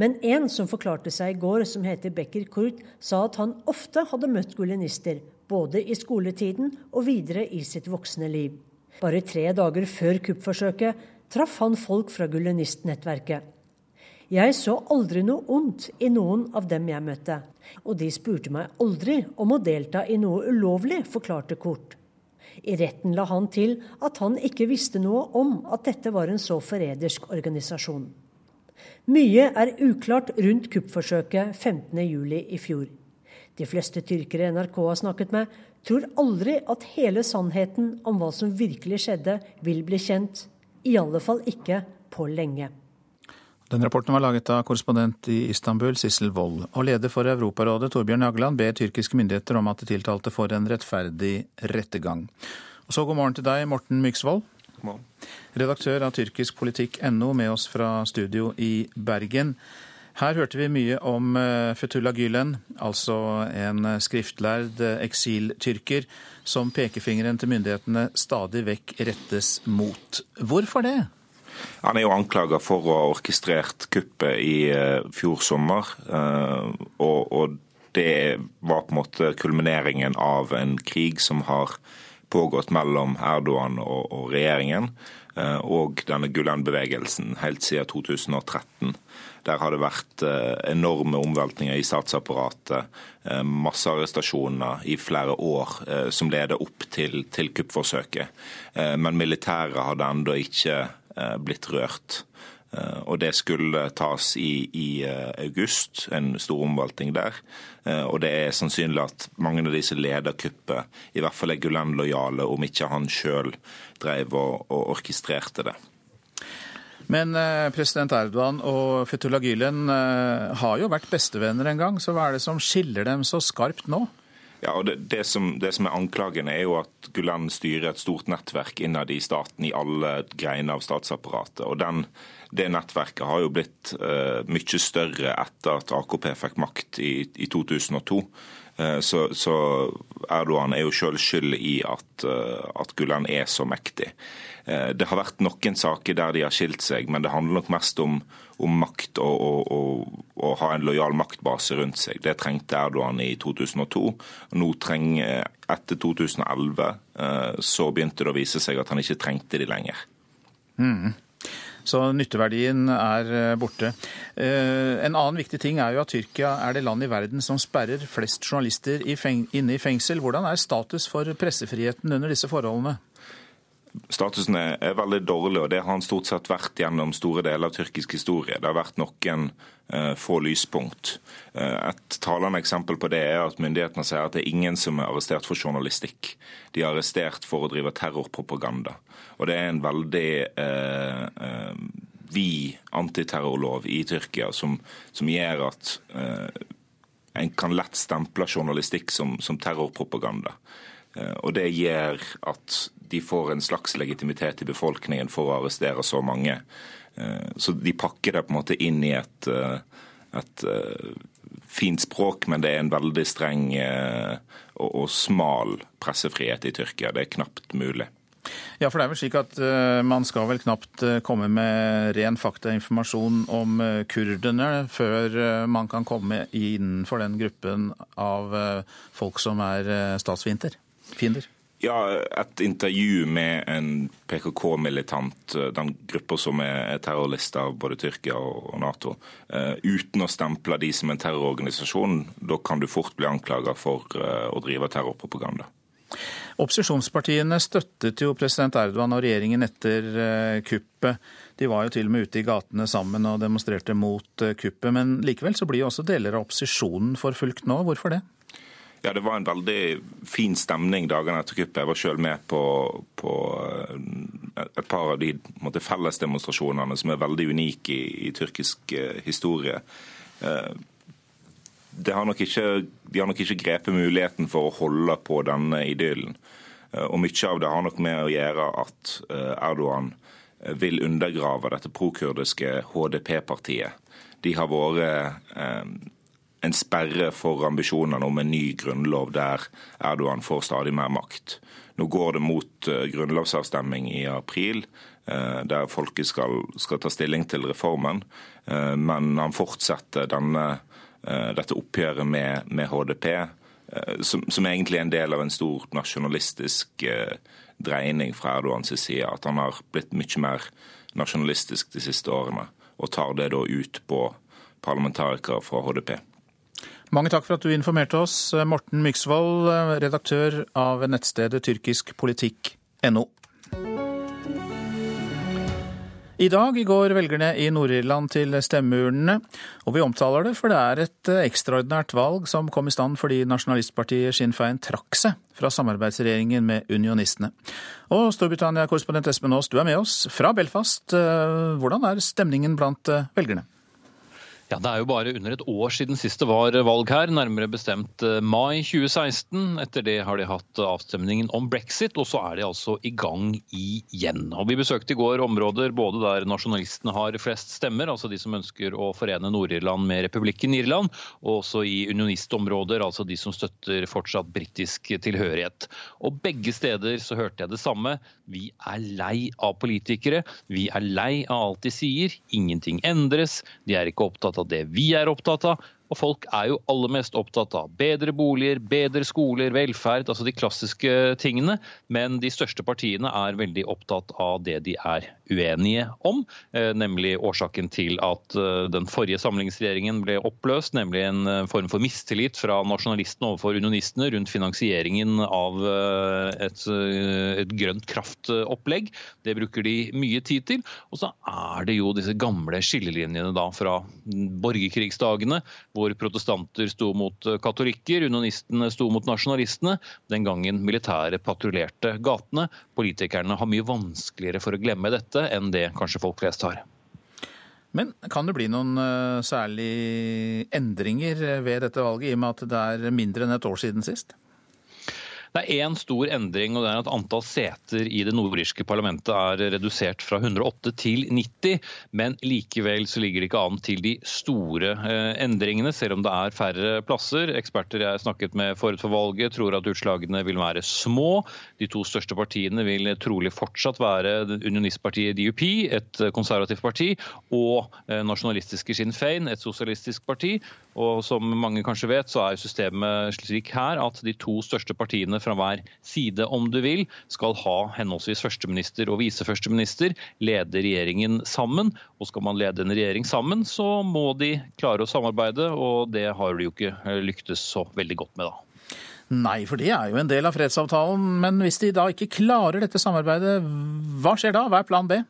Men en som forklarte seg i går, som heter Becker Kurt, sa at han ofte hadde møtt gulenister, både i skoletiden og videre i sitt voksne liv. Bare tre dager før kuppforsøket traff han folk fra gulenistnettverket. Jeg så aldri noe ondt i noen av dem jeg møtte, og de spurte meg aldri om å delta i noe ulovlig, forklarte Kort. I retten la han til at han ikke visste noe om at dette var en så forrædersk organisasjon. Mye er uklart rundt kuppforsøket 15.07 i fjor. De fleste tyrkere NRK har snakket med, tror aldri at hele sannheten om hva som virkelig skjedde, vil bli kjent. I alle fall ikke på lenge. Den rapporten var laget av korrespondent i Istanbul, Sissel Wold. Og leder for Europarådet, Torbjørn Jagland, ber tyrkiske myndigheter om at de tiltalte får en rettferdig rettergang. Og så god morgen til deg, Morten Myksvold. Redaktør av tyrkiskpolitikk.no med oss fra studio i Bergen. Her hørte vi mye om eh, Fetullah Gülen, altså en skriftlærd eksiltyrker som pekefingeren til myndighetene stadig vekk rettes mot. Hvorfor det? Han er jo anklaga for å ha orkestrert kuppet i uh, fjor sommer. Og, Det var på en måte kulmineringen av en krig som har pågått mellom Erdogan og, regjeringen eh, og denne Gulen-bevegelsen helt siden 2013. Der har det vært eh, enorme omveltninger i statsapparatet, Masse massearrestasjoner i flere år som leder opp til, til kuppforsøket. Men militæret hadde ennå ikke blitt rørt. Eh, og det skulle tas i, i eh, august, en stor omvalting der. Eh, og det er sannsynlig at mange av de som leder kuppet, i hvert fall er Gulen-lojale, om ikke han sjøl drev og, og orkestrerte det. Men president Erdogan og Fetullah Gülen har jo vært bestevenner en gang, så hva er det som skiller dem så skarpt nå? Ja, og det, det, som, det, som, er anklagen, er jo at Gulen styrer et stort nettverk innad i staten i alle greiner av statsapparatet. og den det nettverket har jo blitt uh, mye større etter at AKP fikk makt i, i 2002. Uh, så, så, Erdogan er jo sjøl skyld i at, uh, at Gulen er så mektig. Det har vært noen saker der de har skilt seg, men det handler nok mest om, om makt og, og, ha en lojal maktbase rundt seg. Det trengte Erdogan i 2002. Nå trenger, etter 2011 så begynte det å vise seg at han ikke trengte de lenger. Mm. Så nytteverdien er eh, borte. Eh, en annen viktig ting er jo at Tyrkia er det land i verden som sperrer flest journalister inne i fengsel. Hvordan er status for pressefriheten under disse forholdene? Statusen er, veldig dårlig, og det har han stort sett vært gjennom store deler av tyrkisk historie. Det har vært noen uh, få lyspunkt. Uh, et talende eksempel på det er at myndighetene sier at det er ingen som er arrestert for journalistikk. De er arrestert for å drive terrorpropaganda. Og det er en veldig uh, vid antiterrorlov i Tyrkia som, som gjør at en kan lett stemple journalistikk som, som terrorpropaganda. Og det gjør at de får en slags legitimitet i befolkningen for å arrestere så mange. Eh, så de pakker det på en måte inn i et, eh, et eh, fint språk, men det er en veldig streng og, og smal pressefrihet i Tyrkia. Det er knapt mulig. Ja, for det er vel slik at man skal vel knapt komme med ren faktainformasjon om kurderne før man kan komme innenfor den gruppen av folk som er statsfiender? Ja, et intervju med en PKK-militant, eh, den gruppa som er terrorlista av både Tyrkia og Nato, uh, uten å stemple de som en terrororganisasjon. Da kan du fort bli anklaga for uh, å drive terrorpropaganda. Opposisjonspartiene støttet jo president Erdogan og regjeringen etter kuppet. De var jo til og med ute i gatene sammen og demonstrerte mot kuppet. Men likevel så blir jo også deler av opposisjonen forfulgt nå. Hvorfor det? Ja, Det var en veldig fin stemning dagene etter kuppet. Jeg var selv med på, på eh, et par av de fellesdemonstrasjonene som er veldig unike i, i tyrkisk uh, historie. Uh, har ikke, de har nok ikke grepet muligheten for å holde på denne idyllen. Og Mye av det har nok med å gjøre at Erdogan vil undergrave dette prokurdiske HDP-partiet. De har vært en sperre for ambisjonene om en ny grunnlov der Erdogan får stadig mer makt. Nå går det mot uh, grunnlovsavstemning i april, uh, der folket skal, skal, ta stilling til reformen. Uh, men han fortsetter denne, dette oppgjøret med, med HDP, som, som, egentlig er en del av en stor nasjonalistisk dreining fra Erdogans side. At han har blitt mye mer nasjonalistisk de siste årene, og tar det da ut på parlamentarikere fra HDP. Mange takk for at du informerte oss, Morten Myksvold, redaktør av nettstedet tyrkiskpolitikk.no. I dag går velgerne i Nord-Irland til stemmeurnene, og vi omtaler det for det er et ekstraordinært valg som kom i stand fordi nasjonalistpartiet Sinn Fein trakk seg fra samarbeidsregjeringen med unionistene. Og Storbritannia-korrespondent Espen Aas, du er med oss fra Belfast. Hvordan er stemningen blant velgerne? Ja, Det er jo bare under et år siden sist det var valg her, nærmere bestemt eh, mai 2016. Etter det har de hatt avstemningen om brexit, og så er de altså i gang igjen. Og Vi besøkte i går områder både der nasjonalistene har flest stemmer, altså de som ønsker å forene Nord-Irland med republikken Irland, og også i unionistområder, altså de som støtter fortsatt britisk tilhørighet. Og Begge steder så hørte jeg det samme. Vi er lei av politikere. Vi er lei av alt de sier. Ingenting endres. De er ikke opptatt av av det vi er opptatt av. Og folk er jo aller mest opptatt av bedre boliger, bedre skoler, velferd, altså de klassiske tingene. Men de største partiene er veldig opptatt av det de er uenige om. Eh, nemlig årsaken til at eh, den forrige samlingsregjeringen ble oppløst. Nemlig en eh, form for mistillit fra nasjonalistene overfor unionistene rundt finansieringen av et, et grønt kraftopplegg. Det bruker de mye tid til. Og så er det jo disse gamle skillelinjene da fra borgerkrigsdagene. hvor hvor protestanter sto mot eh, katolikker, unionistene sto mot nasjonalistene, den gangen militæret patruljerte gatene. Politikerne har mye vanskeligere for å glemme dette enn det kanskje folk flest har. Men kan det bli noen særlige endringer ved dette valget, i og med at det er mindre enn et år siden sist? Det er én stor endring, og det er at antall seter i det nordirske parlamentet er redusert fra 108 til 90. Men likevel så ligger det ikke an til de store eh, endringene, selv om det er færre plasser. Eksperter jeg snakket med forut for valget tror at utslagene vil være små. De to største partiene vil trolig fortsatt være unionistpartiet DUP, et konservativt parti, og eh, nasjonalistiske Sinn Fein, et sosialistisk parti. Og som mange kanskje vet, så er systemet slik her at de to største partiene fra hver side, om du vil, skal ha henholdsvis førsteminister og viseførsteminister, lede regjeringen sammen. Og skal man lede en regjering sammen, så må de klare å samarbeide, og det har de jo ikke lyktes så veldig godt med, da. Nei, for det er jo en del av fredsavtalen. Men hvis de da ikke klarer dette samarbeidet, hva skjer da? Hva er plan B?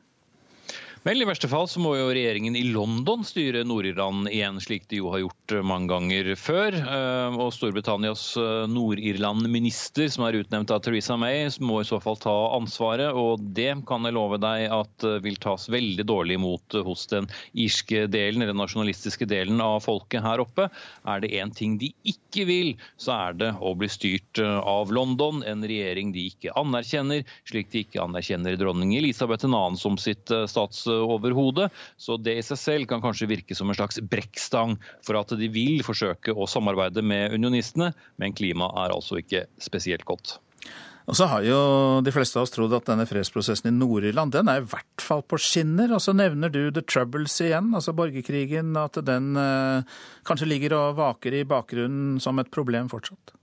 Vel, I verste fall så må jo regjeringen i London styre Nord-Irland igjen, slik de jo har gjort eh, mange ganger før. Eh, og Storbritannias eh, Nord-Irland-minister, som er utnevnt av Theresa May, må i så fall ta ansvaret. Og det kan jeg love deg at vil tas veldig dårlig imot hos den irske delen, eller nasjonalistiske delen av folket her oppe. Er det én ting de ikke vil, så er det å bli styrt av London, en regjering de ikke anerkjenner, slik de ikke anerkjenner dronning Elisabeth 2. som sitt stats overhodet. Så det i seg selv kan kanskje virke som en slags brekkstang for at de vil forsøke å samarbeide med unionistene, men klimaet er altså ikke spesielt godt. Og så har jo de fleste av oss trodd at denne fredsprosessen i Nord-Irland den er i hvert fall på skinner. Og så nevner du The Troubles igjen, altså borgerkrigen, at den eh, kanskje ligger og vaker i bakgrunnen som et problem fortsatt?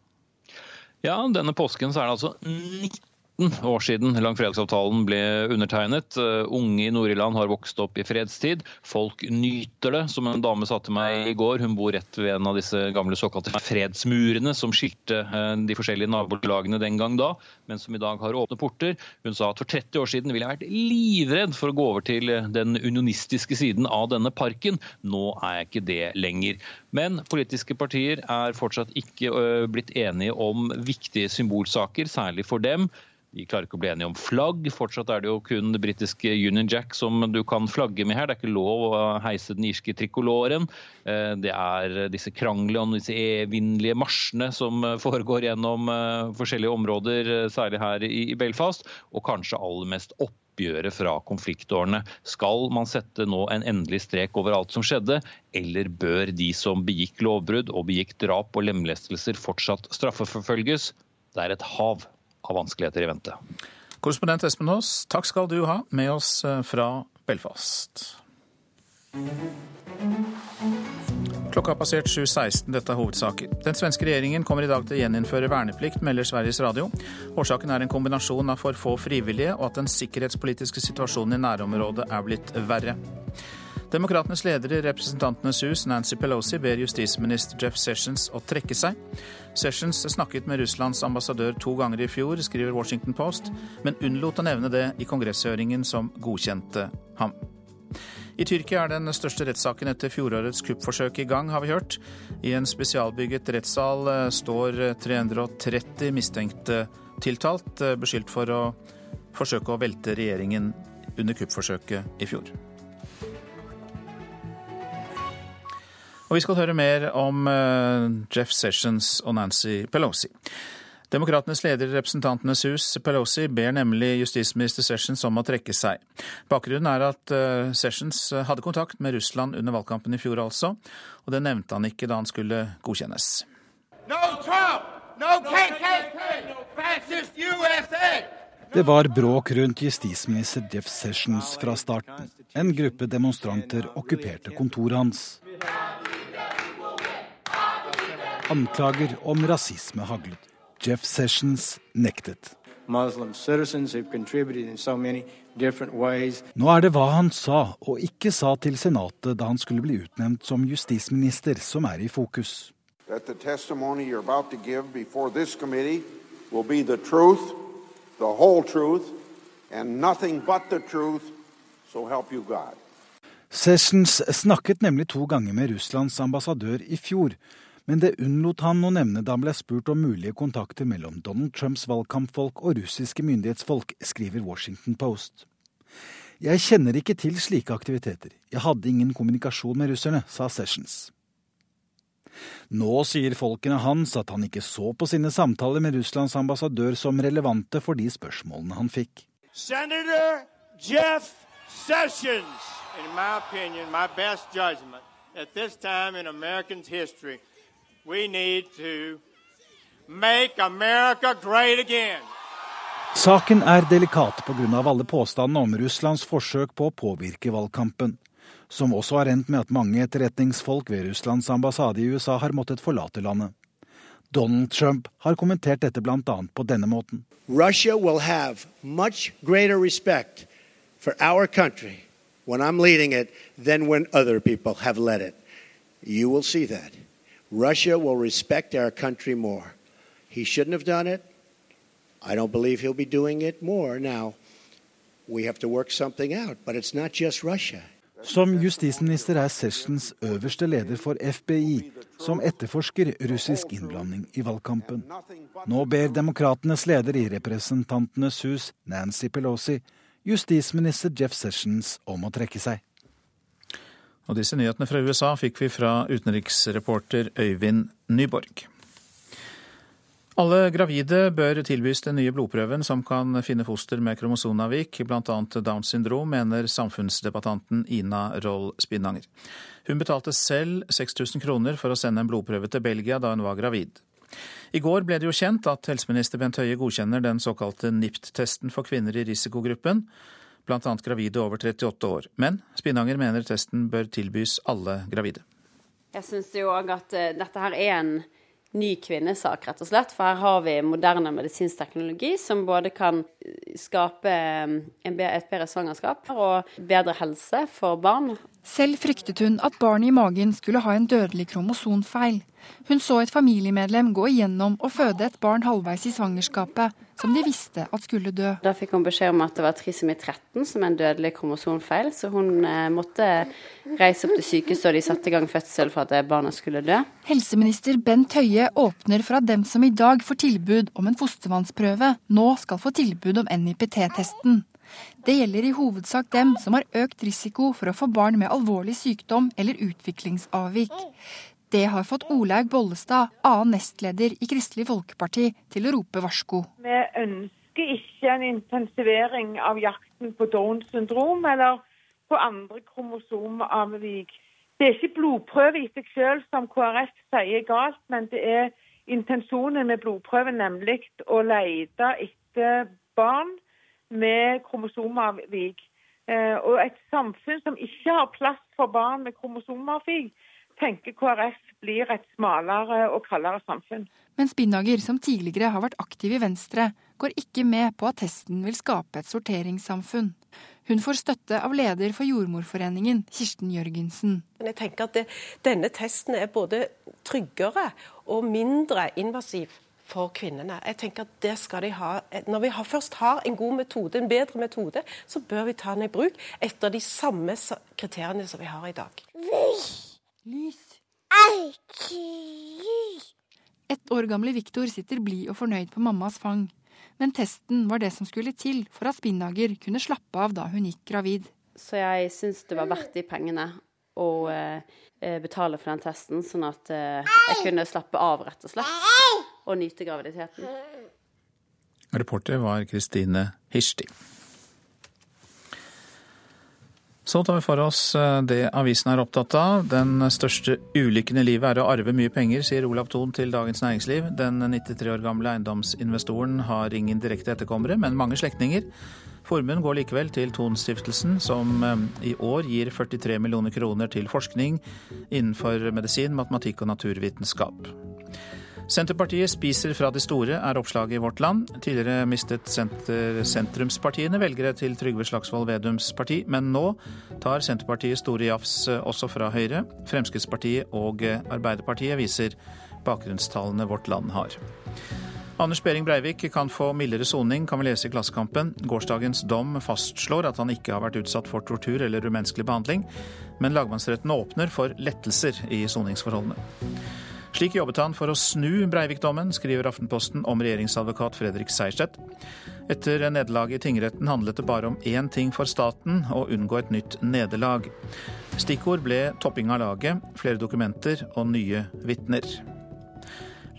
Ja, denne påsken så er det altså 90 19 år siden langfredagsavtalen ble undertegnet. Uh, unge i Nord-Irland har vokst opp i fredstid. Folk nyter det, som en dame sa til meg i går. Hun bor rett ved en av disse gamle såkalte fredsmurene som skilte uh, de forskjellige nabolagene den gang da, men som i dag har åpne porter. Hun sa at for 30 år siden ville jeg vært livredd for å gå over til den unionistiske siden av denne parken. Nå er jeg ikke det lenger. Men politiske partier er fortsatt ikke blitt enige om viktige symbolsaker, særlig for dem. De klarer ikke å bli enige om flagg. Fortsatt er det jo kun det britiske Union Jack som du kan flagge med her. Det er ikke lov å heise den irske trikoloren. Eh, det er disse kranglene om disse evinnelige marsjene som foregår gjennom eh, forskjellige områder, eh, særlig her i Belfast. Og kanskje aller mest oppgjøret fra konfliktårene. Skal man sette nå en endelig strek over alt som skjedde, eller bør de som begikk lovbrudd og begikk drap og lemlestelser fortsatt straffeforfølges? Det er et hav av vanskeligheter i vente. Korrespondent Espen Aas, takk skal du ha med oss eh, fra Belfast. Klokka har passert 7.16. Dette er hovedsaker. Den svenske regjeringen kommer i dag til å gjeninnføre verneplikt, melder Sveriges Radio. Årsaken er en kombinasjon av for få frivillige og at den sikkerhetspolitiske situasjonen i nærområdet er blitt verre. Demokratenes leder i Representantenes hus, Nancy Pelosi, ber justisminister Jeff Sessions å trekke seg. Sessions snakket med Russlands ambassadør to ganger i fjor, skriver Washington Post, men unnlot å nevne det i kongresshøringen som godkjente ham. I Tyrkia er den største rettssaken etter fjorårets kuppforsøk i gang, har vi hørt. I en spesialbygget rettssal eh, står 330 mistenkte tiltalt, eh, beskyldt for å forsøke å velte regjeringen under kuppforsøket i fjor. Og vi skal høre mer om eh, Jeff Sessions og Nancy Pelosi. Demokratenes leder i Representantenes hus, Pelosi, ber nemlig justisminister Sessions om å trekke seg. Bakgrunnen er at eh, Sessions hadde kontakt med Russland under valgkampen i fjor, altså. Og det nevnte han ikke da han skulle godkjennes. No Trump! No KKK! No fascist USA! Det var bråk rundt justisminister Jeff Sessions fra starten. En gruppe demonstranter okkuperte kontoret hans. Anklager om rasisme haglet. Jeff Sessions nektet. Nå er det hva han sa og ikke sa til Senatet da han skulle bli utnevnt som justisminister, som er i fokus. That the testimony you're about to give before this committee will be the truth, truth, and nothing but the truth, so help you God. Sessions snakket nemlig to ganger med Russlands ambassadør i fjor, men det unnlot han å nevne da han ble spurt om mulige kontakter mellom Donald Trumps valgkampfolk og russiske myndighetsfolk, skriver Washington Post. Jeg kjenner ikke til slike aktiviteter, jeg hadde ingen kommunikasjon med russerne, sa Sessions. Nå sier folkene hans at han ikke så på sine samtaler med Russlands ambassadør som relevante for de spørsmålene han fikk. Senator Jeff Sessions, in my opinion, my best judgment, at this time in American history, Saken er delikat pga. alle påstandene om Russlands forsøk på å påvirke valgkampen, som også har endt med at mange etterretningsfolk ved Russlands ambassade i USA har måttet forlate landet. Donald Trump har kommentert dette bl.a. på denne måten. Russia will have much greater respect for our country when I'm leading it than when other people have led it. You will see that. Russia will respect our country more. He shouldn't have done it. I don't believe he'll be doing it more now. We have to work something out, but it's not just Russia. Som justisminister er Sessions øverste leder for FBI, som etterforsker russisk innblanding i valgkampen. Nå ber demokratenes leder i Representantenes hus, Nancy Pelosi, justisminister Jeff Sessions om å trekke seg. Og disse nyhetene fra USA fikk vi fra utenriksreporter Øyvind Nyborg. Alle gravide bør tilbys den nye blodprøven som kan finne foster med kromosonavvik, bl.a. Downs syndrom, mener samfunnsdebattanten Ina Roll Spinnanger. Hun betalte selv 6000 kroner for å sende en blodprøve til Belgia da hun var gravid. I går ble det jo kjent at helseminister Bent Høie godkjenner den såkalte NIPT-testen for kvinner i risikogruppen bl.a. gravide over 38 år. Men Spinanger mener testen bør tilbys alle gravide. Jeg syns jo òg at uh, dette her er en ny kvinnesak, rett og slett. For her har vi moderne medisinsk teknologi som både kan skape eh, et bedre svangerskap og bedre helse for barn. Selv fryktet hun at barnet i magen skulle ha en dødelig kromosonfeil. Hun så et familiemedlem gå igjennom og føde et barn halvveis i svangerskapet, som de visste at skulle dø. Da fikk hun beskjed om at det var trisomi 13 som er en dødelig kromosonfeil, så hun eh, måtte reise opp til sykehuset og de satte i gang fødsel for at barna skulle dø. Helseminister Bent Høie åpner for at dem som i dag får tilbud om en fostervannsprøve, nå skal få tilbud om NIPT-testen. Det gjelder i hovedsak dem som har økt risiko for å få barn med alvorlig sykdom eller utviklingsavvik. Det har fått Olaug Bollestad, annen nestleder i Kristelig Folkeparti, til å rope varsko. Vi ønsker ikke en intensivering av jakten på Downs syndrom eller på andre kromosomavvik. Det er ikke blodprøve i seg selv som KrF sier galt, men det er intensjonen med blodprøven, nemlig å lete etter barn med kromosomavvik. Eh, og et samfunn som ikke har plass for barn med kromosomavvik, tenker KrF blir et smalere og kaldere samfunn. Men Spindager, som tidligere har vært aktiv i Venstre, går ikke med på at testen vil skape et sorteringssamfunn. Hun får støtte av leder for Jordmorforeningen, Kirsten Jørgensen. Jeg tenker at det, Denne testen er både tryggere og mindre invasiv for kvinnene. Jeg tenker at det skal de ha. Når vi først har en god metode, en bedre metode, så bør vi ta den i bruk etter de samme kriteriene som vi har i dag. Lys. Ett år gamle Viktor sitter blid og fornøyd på mammas fang. Men testen var det som skulle til for at Spinnager kunne slappe av da hun gikk gravid. Så jeg syns det var verdt de pengene å eh, betale for den testen, sånn at eh, jeg kunne slappe av, rett og slett. Og nyte graviditeten. Reporter var Kristine Hirsti. Så tar vi for oss eh, det avisen er opptatt av. Den største ulykken i livet er å arve mye penger, sier Olav Thon til Dagens Næringsliv. Den 93 år gamle eiendomsinvestoren har ingen direkte etterkommere, men mange slektninger. Formuen går likevel til Thon-stiftelsen, som eh, i år gir 43 millioner kroner til forskning innenfor medisin, matematikk og naturvitenskap. Senterpartiet spiser fra de store, er oppslaget i Vårt Land. Tidligere mistet senter sentrumspartiene velgere til Trygve Slagsvold Vedums parti, men nå tar Senterpartiet store jafs også fra Høyre. Fremskrittspartiet og Arbeiderpartiet viser bakgrunnstallene Vårt Land har. Anders Behring Breivik kan få mildere soning, kan vi lese i Klassekampen. Gårsdagens dom fastslår at han ikke har vært utsatt for tortur eller umenneskelig behandling, men lagmannsretten åpner for lettelser i soningsforholdene. Slik jobbet han for å snu Breivik-dommen, skriver Aftenposten om regjeringsadvokat Fredrik Sejersted. Etter nederlaget i tingretten handlet det bare om én ting for staten, å unngå et nytt nederlag. Stikkord ble topping av laget, flere dokumenter og nye vitner.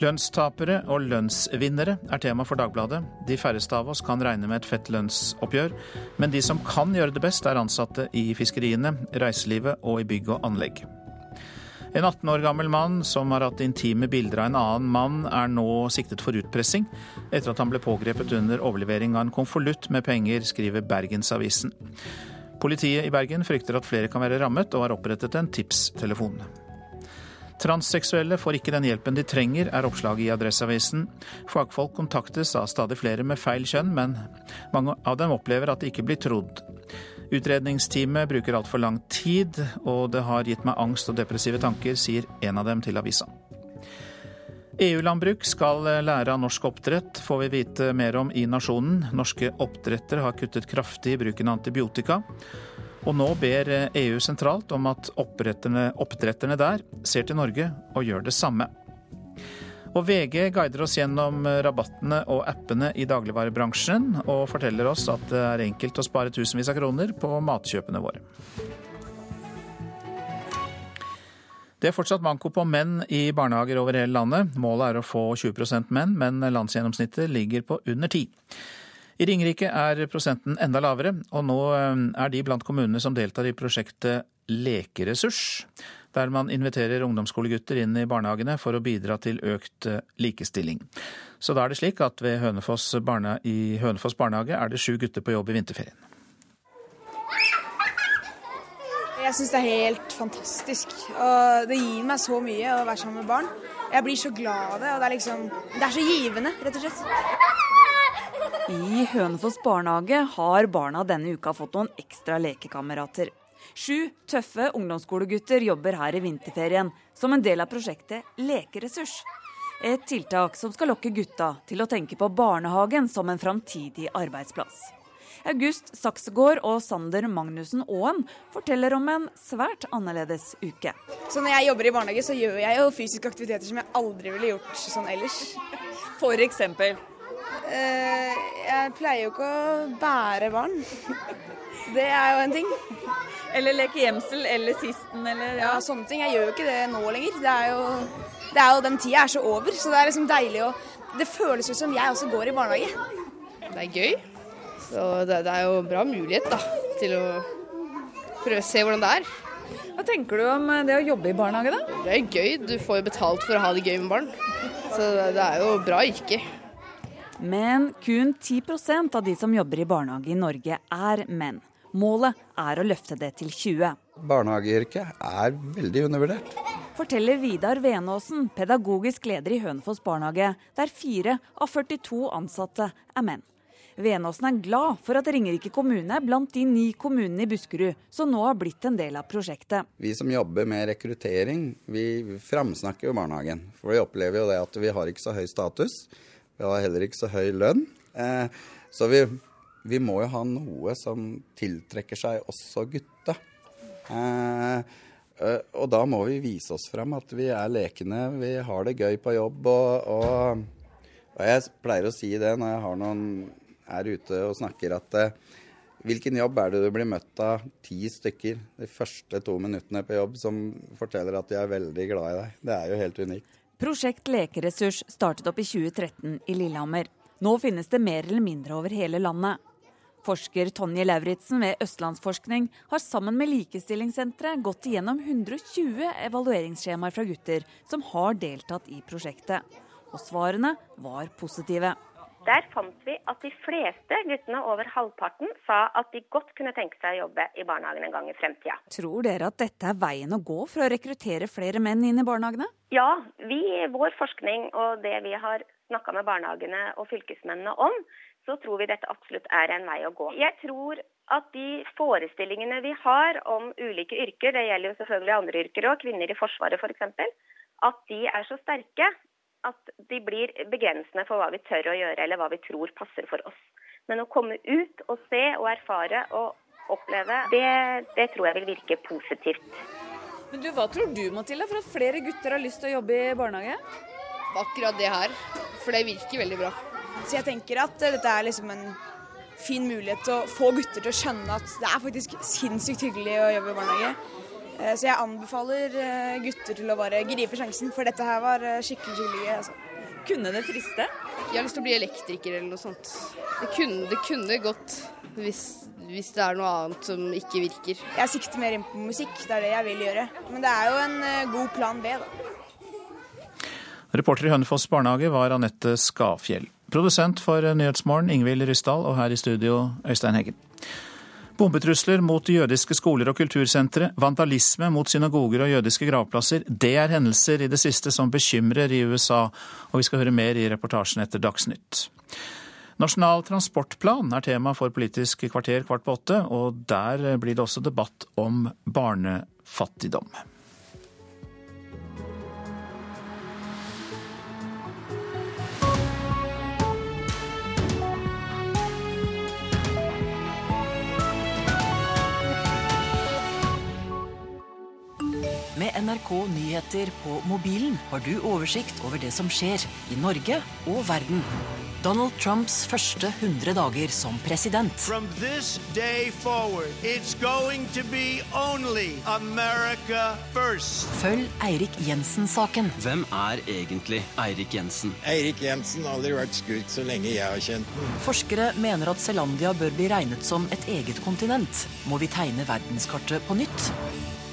Lønnstapere og lønnsvinnere er tema for Dagbladet. De færreste av oss kan regne med et fett lønnsoppgjør, men de som kan gjøre det best, er ansatte i fiskeriene, reiselivet og i bygg og anlegg. En 18 år gammel mann som har hatt intime bilder av en annen mann, er nå siktet for utpressing, etter at han ble pågrepet under overlevering av en konvolutt med penger, skriver Bergensavisen. Politiet i Bergen frykter at flere kan være rammet, og har opprettet en tipstelefon. Transseksuelle får ikke den hjelpen de trenger, er oppslaget i Adresseavisen. Fagfolk kontaktes av stadig flere med feil kjønn, men mange av dem opplever at de ikke blir trodd. Utredningsteamet bruker altfor lang tid, og det har gitt meg angst og depressive tanker, sier en av dem til avisa. EU-landbruk skal lære av norsk oppdrett, får vi vite mer om i Nasjonen. Norske oppdrettere har kuttet kraftig i bruken av antibiotika. Og nå ber EU sentralt om at oppdretterne der ser til Norge og gjør det samme. Og VG guider oss gjennom rabattene og appene i dagligvarebransjen, og forteller oss at det er enkelt å spare tusenvis av kroner på matkjøpene våre. Det er fortsatt manko på menn i barnehager over hele landet. Målet er å få 20% menn, men landsgjennomsnittet ligger på under 10 i Ringerike er prosenten enda lavere, og nå eh, er de blant kommunene som deltar i prosjektet Lekeressurs, der man inviterer ungdomsskolegutter inn i barnehagene for å bidra til økt eh, likestilling. Så da er det slik at ved Hønefoss barne, i Hønefoss barnehage er det sju gutter på jobb i vinterferien. Jeg syns det er helt fantastisk. Og det gir meg så mye å være sammen med barn. Jeg blir så glad av det, og det er liksom Det er så givende, rett og slett. I Hønefoss barnehage har barna denne uka fått noen ekstra lekekamerater. Sju tøffe ungdomsskolegutter jobber her i vinterferien som en del av prosjektet Lekeressurs. Et tiltak som skal lokke gutta til å tenke på barnehagen som en framtidig arbeidsplass. August Saksegård og Sander Magnussen Aaen forteller om en svært annerledes uke. Så når jeg jobber i barnehage, så gjør jeg jo fysiske aktiviteter som jeg aldri ville gjort sånn ellers. For eksempel? Eh, jeg pleier jo ikke å bære barn. Det er jo en ting. Eller leke gjemsel eller sisten eller ja. ja. sånne ting. Jeg gjør jo ikke det nå lenger. Det er jo, det er jo Den tida er så over, så det er liksom deilig å Det føles jo som jeg også går i barnehage. Det er gøy. Så det, det er jo bra mulighet da, til å prøve å se hvordan det er. Hva tenker du om det å jobbe i barnehage, da? Det er gøy. Du får jo betalt for å ha det gøy med barn. Så det er jo bra yrke. Men kun 10% av de som jobber i barnehage i Norge er menn. Målet er å løfte det til 20 Barnehageyrket er veldig undervurdert. Forteller Vidar Venåsen, pedagogisk leder i Hønefoss barnehage, der fire av 42 ansatte er menn. Venåsen er glad for at Ringerike kommune er blant de ni kommunene i Buskerud som nå har blitt en del av prosjektet. Vi som jobber med rekruttering, vi framsnakker jo barnehagen. For vi opplever jo det at vi har ikke så høy status. Vi har heller ikke så høy lønn. Eh, så vi, vi, må jo ha noe som tiltrekker seg også gutta. Eh, eh, og da må vi vise oss frem at vi er lekne, vi har det gøy på jobb. Og, og, og jeg pleier å si det når jeg noen er ute og snakker, at hvilken jobb er det du blir møtt av ti stykker de første to minuttene på jobb som forteller at de er veldig glad i deg? Det er jo helt unikt. Prosjekt Lekeressurs startet opp i 2013 i Lillehammer. Nå finnes det mer eller mindre over hele landet. Forsker Tonje Lauritzen ved Østlandsforskning har sammen med Likestillingssenteret gått igjennom 120 evalueringsskjemaer fra gutter som har deltatt i prosjektet. Og svarene var positive. Der fant vi at de fleste guttene, over halvparten, sa at de godt kunne tenke seg å jobbe i barnehagen en gang i fremtida. Tror dere at dette er veien å gå for å rekruttere flere menn inn i barnehagene? Ja, vi, vår forskning og det vi har snakka med barnehagene og fylkesmennene om, så tror vi dette absolutt er en vei å gå. Jeg tror at de forestillingene vi har om ulike yrker, det gjelder jo selvfølgelig andre yrker òg, kvinner i Forsvaret f.eks., at de er så sterke at de blir begrensende for hva vi tør å gjøre, eller hva vi tror passer for oss. Men å komme ut og se og erfare og oppleve, det, det tror jeg vil virke positivt. Men du, Hva tror du Mathilde, for at flere gutter har lyst til å jobbe i barnehage? Akkurat det her. For det virker veldig bra. Så jeg tenker at dette er liksom en fin mulighet til å få gutter til å skjønne at det er faktisk sinnssykt hyggelig å jobbe i barnehage. Eh, så jeg anbefaler eh, gutter til å bare gripe sjansen, for dette her var eh, skikkelig skikkelig gøy. Altså. Kunne det friste? Jeg har lyst til å bli elektriker eller noe sånt. Det kunne, det kunne gått hvis, hvis, det er noe annet som ikke virker. Jeg sikter mer inn på musikk, det er det jeg vil gjøre. Men det er jo en god plan B, da. Reporter i Hønefoss barnehage var Anette Skafjell. Produsent for Nyhetsmorgen Ingvild Ryssdal, og her i studio Øystein Heggen. Bombetrusler mot jødiske skoler og kultursentre, vandalisme mot synagoger og jødiske gravplasser, det er hendelser i det siste som bekymrer i USA, og vi skal høre mer i reportasjen etter Dagsnytt. Nasjonal transportplan er tema for Politisk kvarter kvart på åtte, og der blir det også debatt om barnefattigdom. Med NRK Nyheter på mobilen har du oversikt over det som skjer i Norge og verden. Donald Trumps første 100 dager som president. Forward, Følg Eirik Jensen-saken. Hvem er egentlig Eirik Jensen? Eirik Jensen har aldri vært skurk så lenge jeg har kjent den. Forskere mener at Zelandia bør bli regnet som et eget kontinent. Må vi tegne verdenskartet på nytt?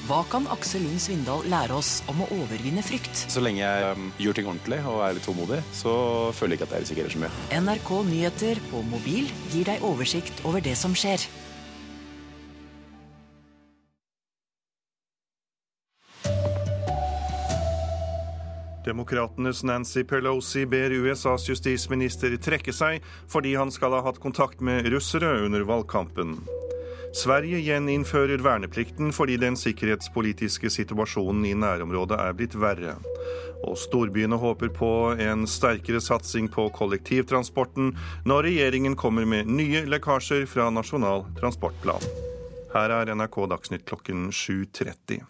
Hva kan Aksel Lund Svindal lære oss om å overvinne frykt? Så lenge jeg um, gjør ting ordentlig og er litt tålmodig, så føler jeg ikke at jeg risikerer så mye. NRK Nyheter på mobil gir deg oversikt over det som skjer. Demokratenes Nancy Pelosi ber USAs justisminister trekke seg fordi han skal ha hatt kontakt med russere under valgkampen. Sverige gjeninnfører verneplikten fordi den sikkerhetspolitiske situasjonen i nærområdet er blitt verre. Og storbyene håper på en sterkere satsing på kollektivtransporten når regjeringen kommer med nye lekkasjer fra Nasjonal transportplan. Her er NRK Dagsnytt klokken 7.30.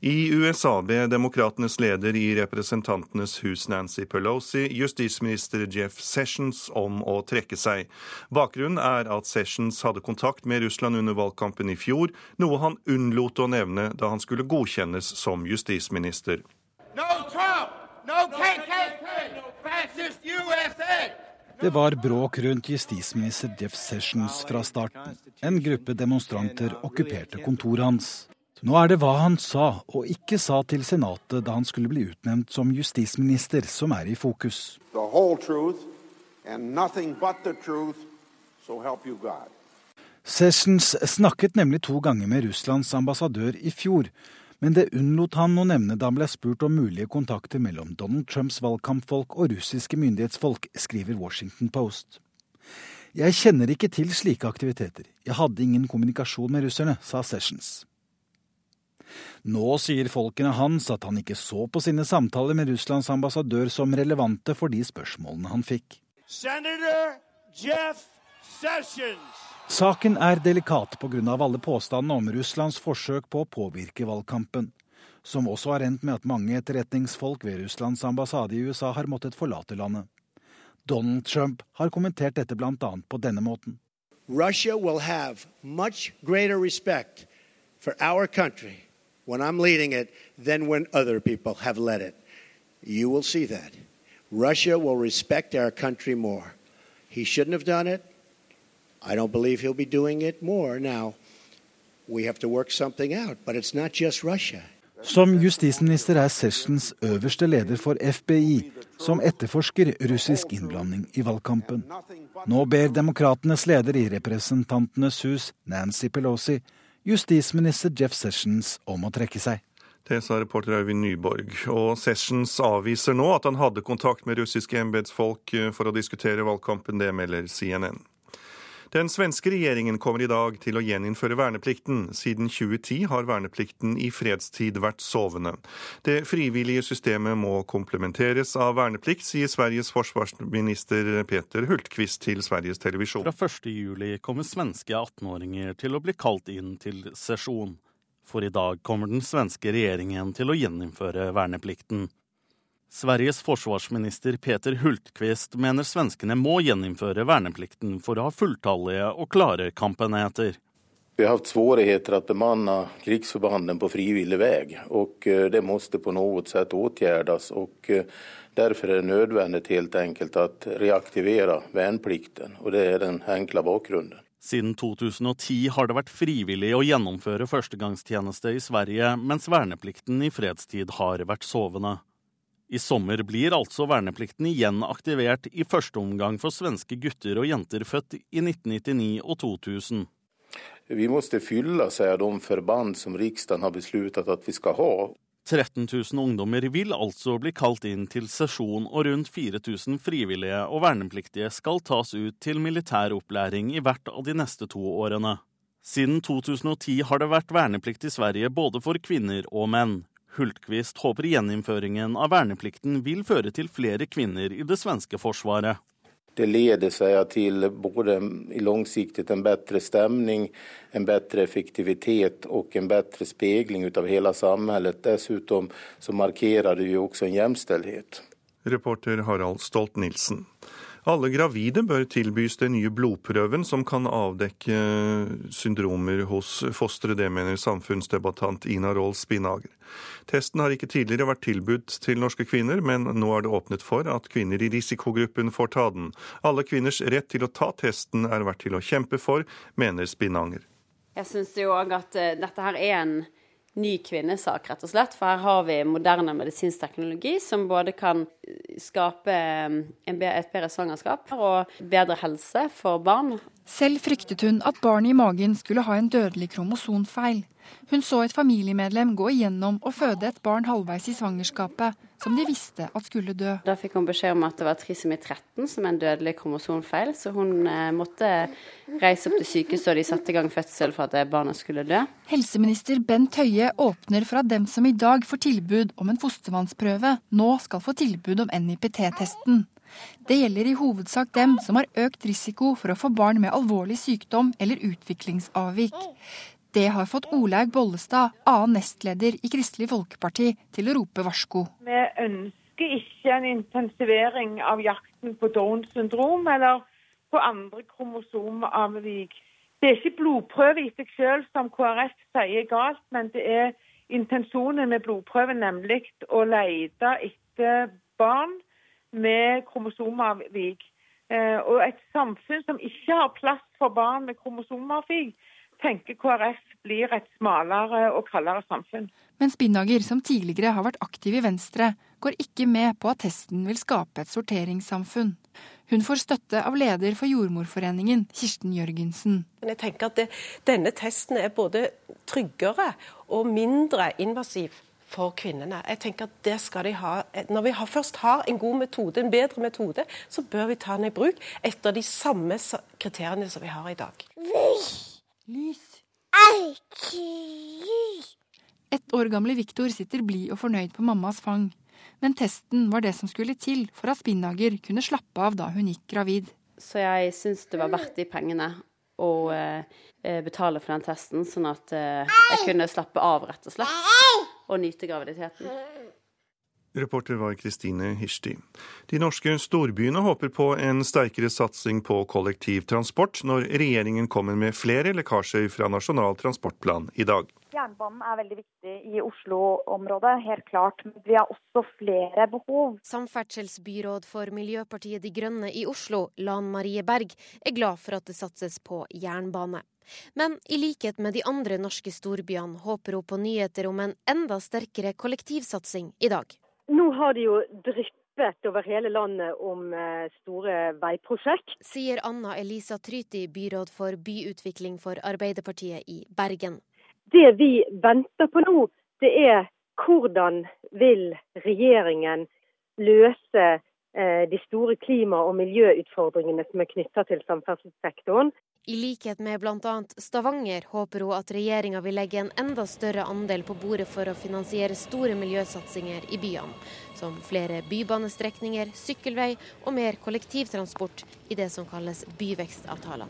I USA ber demokratenes leder i Representantenes hus Nancy Pelosi justisminister Jeff Sessions om å trekke seg. Bakgrunnen er at Sessions hadde kontakt med Russland under valgkampen i fjor, noe han unnlot å nevne da han skulle godkjennes som justisminister. No Trump! No KKK! No fascist USA! Det var bråk rundt justisminister Jeff Sessions fra starten. En gruppe demonstranter okkuperte kontoret hans. Nå er det hva han sa og ikke sa til Senatet da han skulle bli utnevnt som justisminister, som er i fokus. Sessions snakket nemlig to ganger med Russlands ambassadør i fjor, men det unnlot han å nevne da han ble spurt om mulige kontakter mellom Donald Trumps valgkampfolk og russiske myndighetsfolk, skriver Washington Post. Jeg kjenner ikke til slike aktiviteter. Jeg hadde ingen kommunikasjon med russerne, sa Sessions. Nå sier folkene hans at han ikke så på sine samtaler med Russlands ambassadør som relevante for de spørsmålene han fikk. Senator Jeff Sessions. Saken er delikat pga. alle påstandene om Russlands forsøk på å påvirke valgkampen, som også har endt med at mange etterretningsfolk ved Russlands ambassade i USA har måttet forlate landet. Donald Trump har kommentert dette bl.a. på denne måten. Russia will have much greater respect for our country when I'm leading it than when other people have led it. You will see that. Russia will respect our country more. He shouldn't have done it. I don't believe he'll be doing it more now. We have to work something out, but it's not just Russia. Som justisminister er Sessions øverste leder for FBI, som etterforsker russisk innblanding i valgkampen. Nå ber demokratenes leder i Representantenes hus, Nancy Pelosi, justisminister Jeff Sessions om å trekke seg. Det sa reporter Øyvind Nyborg. Og Sessions avviser nå at han hadde kontakt med russiske embetsfolk for å diskutere valgkampen. Det melder CNN. Den svenske regjeringen kommer i dag til å gjeninnføre verneplikten. Siden 2010 har verneplikten i fredstid vært sovende. Det frivillige systemet må komplementeres av verneplikt, sier Sveriges forsvarsminister Peter Hultqvist til Sveriges Televisjon. Fra 1.7 kommer svenske 18-åringer til å bli kalt inn til sesjon. For i dag kommer den svenske regjeringen til å gjeninnføre verneplikten. Sveriges forsvarsminister Peter Hultqvist mener svenskene må gjeninnføre verneplikten for å ha fulltallige og klare kampenheter. Vi har hatt svårigheter å bemanne krigsforbanden på frivillig vei, og eh, det må på noe sett åtgjerdes. og eh, Derfor er det nødvendig helt enkelt å reaktivere verneplikten, og det er den enkle bakgrunnen. Siden 2010 har det vært frivillig å gjennomføre førstegangstjeneste i Sverige, mens verneplikten i fredstid har vært sovende. I sommer blir altså verneplikten igjen aktivert i første omgang for svenske gutter og jenter født i 1999 og 2000. Vi må fylle seg de forband som Riksdagen har besluttet at vi skal ha. 13 000 ungdommer vil altså bli kalt inn til sesjon, og rundt 4000 frivillige og vernepliktige skal tas ut til militær opplæring i hvert av de neste to årene. Siden 2010 har det vært verneplikt i Sverige både for kvinner og menn. Hultqvist håper gjeninnføringen av verneplikten vil føre til flere kvinner i det svenske forsvaret. Det leder seg til både i langsiktig en bedre stemning, en bedre effektivitet og en bedre speiling av hele samfunnet. Dessuten så markerer det jo også en jevnstillhet. Reporter Harald Stolt-Nielsen. Alle gravide bør tilbys den nye blodprøven som kan avdekke syndromer hos fosteret. Det mener samfunnsdebattant Ina Roll Spinager. Testen har ikke tidligere vært tilbudt til norske kvinner, men nå er det åpnet for at kvinner i risikogruppen får ta den. Alle kvinners rett til å ta testen er verdt til å kjempe for, mener Spinanger. Jeg syns jo òg at eh, dette her er en ny kvinnesak, rett og slett. For her har vi moderne medisinsk teknologi som både kan skape um, et bedre svangerskap og bedre helse for barn. Selv fryktet hun at barnet i magen skulle ha en dødelig kromosonfeil. Hun så et familiemedlem gå igjennom og føde et barn halvveis i svangerskapet, som de visste at skulle dø. Da fikk hun beskjed om at det var trisomi 13, som er en dødelig kromosomfeil. så hun eh, måtte reise opp til sykehuset, og de satte i gang fødsel for at barna skulle dø. Helseminister Bent Høie åpner for at dem som i dag får tilbud om en fostervannsprøve, nå skal få tilbud om NIPT-testen. Det gjelder i hovedsak dem som har økt risiko for å få barn med alvorlig sykdom eller utviklingsavvik. Det har fått Olaug Bollestad, annen nestleder i Kristelig Folkeparti, til å rope varsko. Vi ønsker ikke en intensivering av jakten på Downs syndrom eller på andre kromosomavvik. Det er ikke blodprøve i seg selv som KrF sier galt, men det er intensjonen med blodprøven, nemlig å lete etter barn med kromosomavvik. Eh, og et samfunn som ikke har plass for barn med kromosomavvik, tenker KrF blir et smalere og kaldere samfunn. Men Spinnager, som tidligere har vært aktiv i Venstre, går ikke med på at testen vil skape et sorteringssamfunn. Hun får støtte av leder for Jordmorforeningen, Kirsten Jørgensen. Jeg tenker at det, Denne testen er både tryggere og mindre invasiv for kvinnene. Jeg tenker at det skal de ha. Når vi først har en god metode, en bedre metode, så bør vi ta den i bruk etter de samme kriteriene som vi har i dag. Lys. Ett år gamle Viktor sitter blid og fornøyd på mammas fang. Men testen var det som skulle til for at Spinnager kunne slappe av da hun gikk gravid. Så jeg syns det var verdt de pengene å eh, eh, betale for den testen, sånn at eh, jeg kunne slappe av, rett og slett. Og nyte graviditeten. Reporter var Kristine Hirsti. De norske storbyene håper på en sterkere satsing på kollektivtransport når regjeringen kommer med flere lekkasjer fra Nasjonal transportplan i dag. Jernbanen er veldig viktig i Oslo-området, helt klart. Men vi har også flere behov. Samferdselsbyråd for Miljøpartiet De Grønne i Oslo, Lan Marie Berg, er glad for at det satses på jernbane. Men i likhet med de andre norske storbyene håper hun på nyheter om en enda sterkere kollektivsatsing i dag nå har de jo dryppet over hele landet om eh, store veiprosjekt. Sier Anna Elisa Tryti, byråd for byutvikling for Arbeiderpartiet i Bergen. Det vi venter på nå, det er hvordan vil regjeringen løse eh, de store klima- og miljøutfordringene som er knytta til samferdselssektoren. I likhet med bl.a. Stavanger håper hun at regjeringa vil legge en enda større andel på bordet for å finansiere store miljøsatsinger i byene, som flere bybanestrekninger, sykkelvei og mer kollektivtransport i det som kalles byvekstavtaler.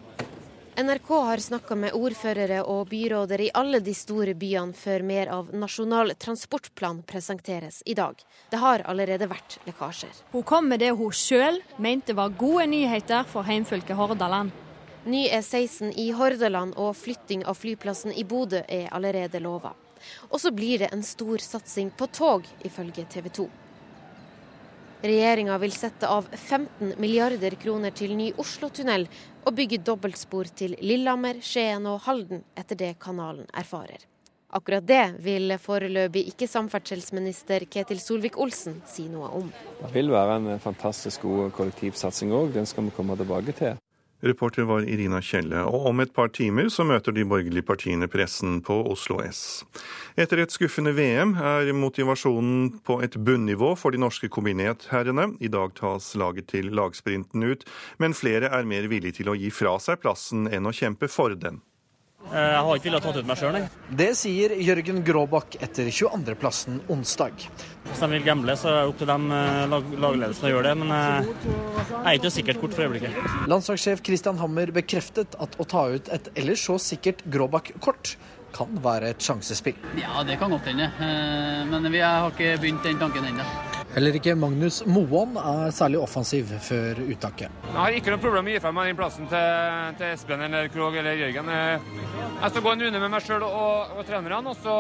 NRK har snakka med ordførere og byråder i alle de store byene før mer av Nasjonal transportplan presenteres i dag. Det har allerede vært lekkasjer. Hun kom med det hun sjøl mente var gode nyheter for heimfylket Hordaland. Ny E16 i Hordaland og flytting av flyplassen i Bodø er allerede lova. Og så blir det en stor satsing på tog, ifølge TV 2. Regjeringa vil sette av 15 milliarder kroner til ny Oslo-tunnel og bygge dobbeltspor til Lillehammer, Skien og Halden, etter det kanalen erfarer. Akkurat det vil foreløpig ikke samferdselsminister Ketil Solvik-Olsen si noe om. Det vil være en fantastisk god kollektivsatsing òg, den skal vi komme tilbake til. Reporter var Irina Kjelle, og om et par timer så møter de borgerlige partiene pressen på Oslo S. Etter et skuffende VM er motivasjonen på et bunnivå for de norske kombinetherrene. I dag tas laget til lagsprinten ut, men flere er mer villige til å gi fra seg plassen enn å kjempe for den. Eh, jeg har ikke villet tatt ut meg sjøl, Det sier Jørgen Gråbakk etter 22.-plassen onsdag. Hvis de vil gamble, så er det opp til dem eh, lag, lagledelsen å gjøre det. Men eh, jeg er ikke sikkert kort for øyeblikket. Landslagssjef Christian Hammer bekreftet at å ta ut et ellers så sikkert Gråbakk-kort kan være et sjansespill. Ja, det kan godt hende. Men vi har ikke begynt den tanken ennå. Heller ikke Magnus Moan er særlig offensiv før uttaket. Jeg har ikke noe problem med å gi fra meg den plassen til, til, Espen eller Krog eller Jørgen. Jeg skal gå en runde med meg sjøl og, og, trenerne, og så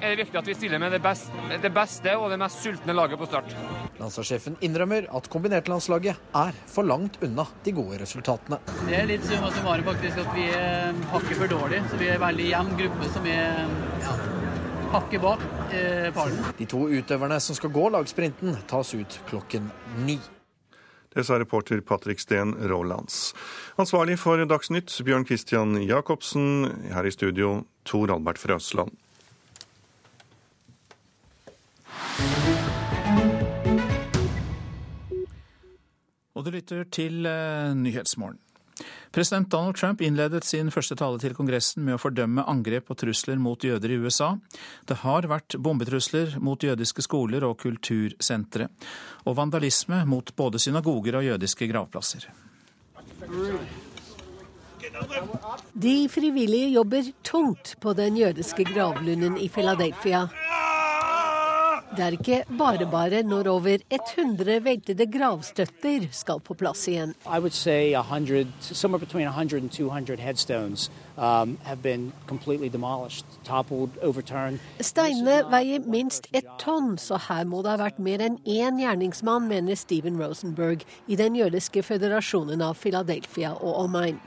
er det viktig at vi stiller med det beste, det beste og det mest sultne laget på start. Landslagssjefen innrømmer at kombinertlandslaget er for langt unna de gode resultatene. Det er litt summa summarum faktisk at vi hakker for dårlig, så vi er en veldig jevn gruppe som er ja, hakket bak eh, paren. De to utøverne som skal gå lagsprinten, tas ut klokken ni. Det sa reporter Patrick Steen Rolands. Ansvarlig for Dagsnytt, Bjørn Christian Jacobsen. Her i studio, Tor Albert Frøsland. Og du lytter til uh, Nyhetsmorgen. President Donald Trump innledet sin første tale til Kongressen med å fordømme angrep og trusler mot jøder i USA. Det har vært bombetrusler mot jødiske skoler og kultursentre, og vandalisme mot både synagoger og jødiske gravplasser. De frivillige jobber tungt på den jødiske gravlunden i Philadelphia. Det er ikke bare bare når over 100 veltede gravstøtter skal på plass igjen. Um, Steinene veier minst ett tonn, så her må det ha vært mer enn én gjerningsmann, mener Steven Rosenberg i Den jødiske føderasjonen av Philadelphia og omegn.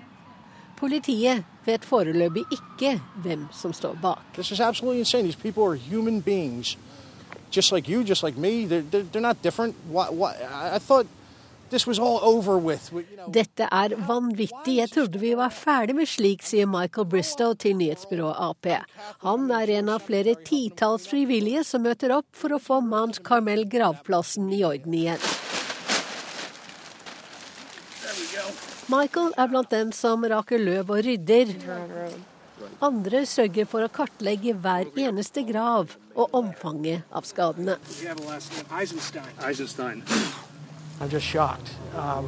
Politiet vet foreløpig ikke hvem som står bak. This is just like you, just like me. They're, they're, they're not different. Why, why, I thought this was all over with. Dette er vanvittig. Jeg trodde vi var ferdig med slik, sier Michael Bristow til nyhetsbyrået Ap. Han er en av flere titalls frivillige som møter opp for å få Mount Carmel gravplassen i orden igjen. Michael er blant dem som raker løv og rydder. Andre sørger for å kartlegge hver eneste grav og omfanget av skadene. Um,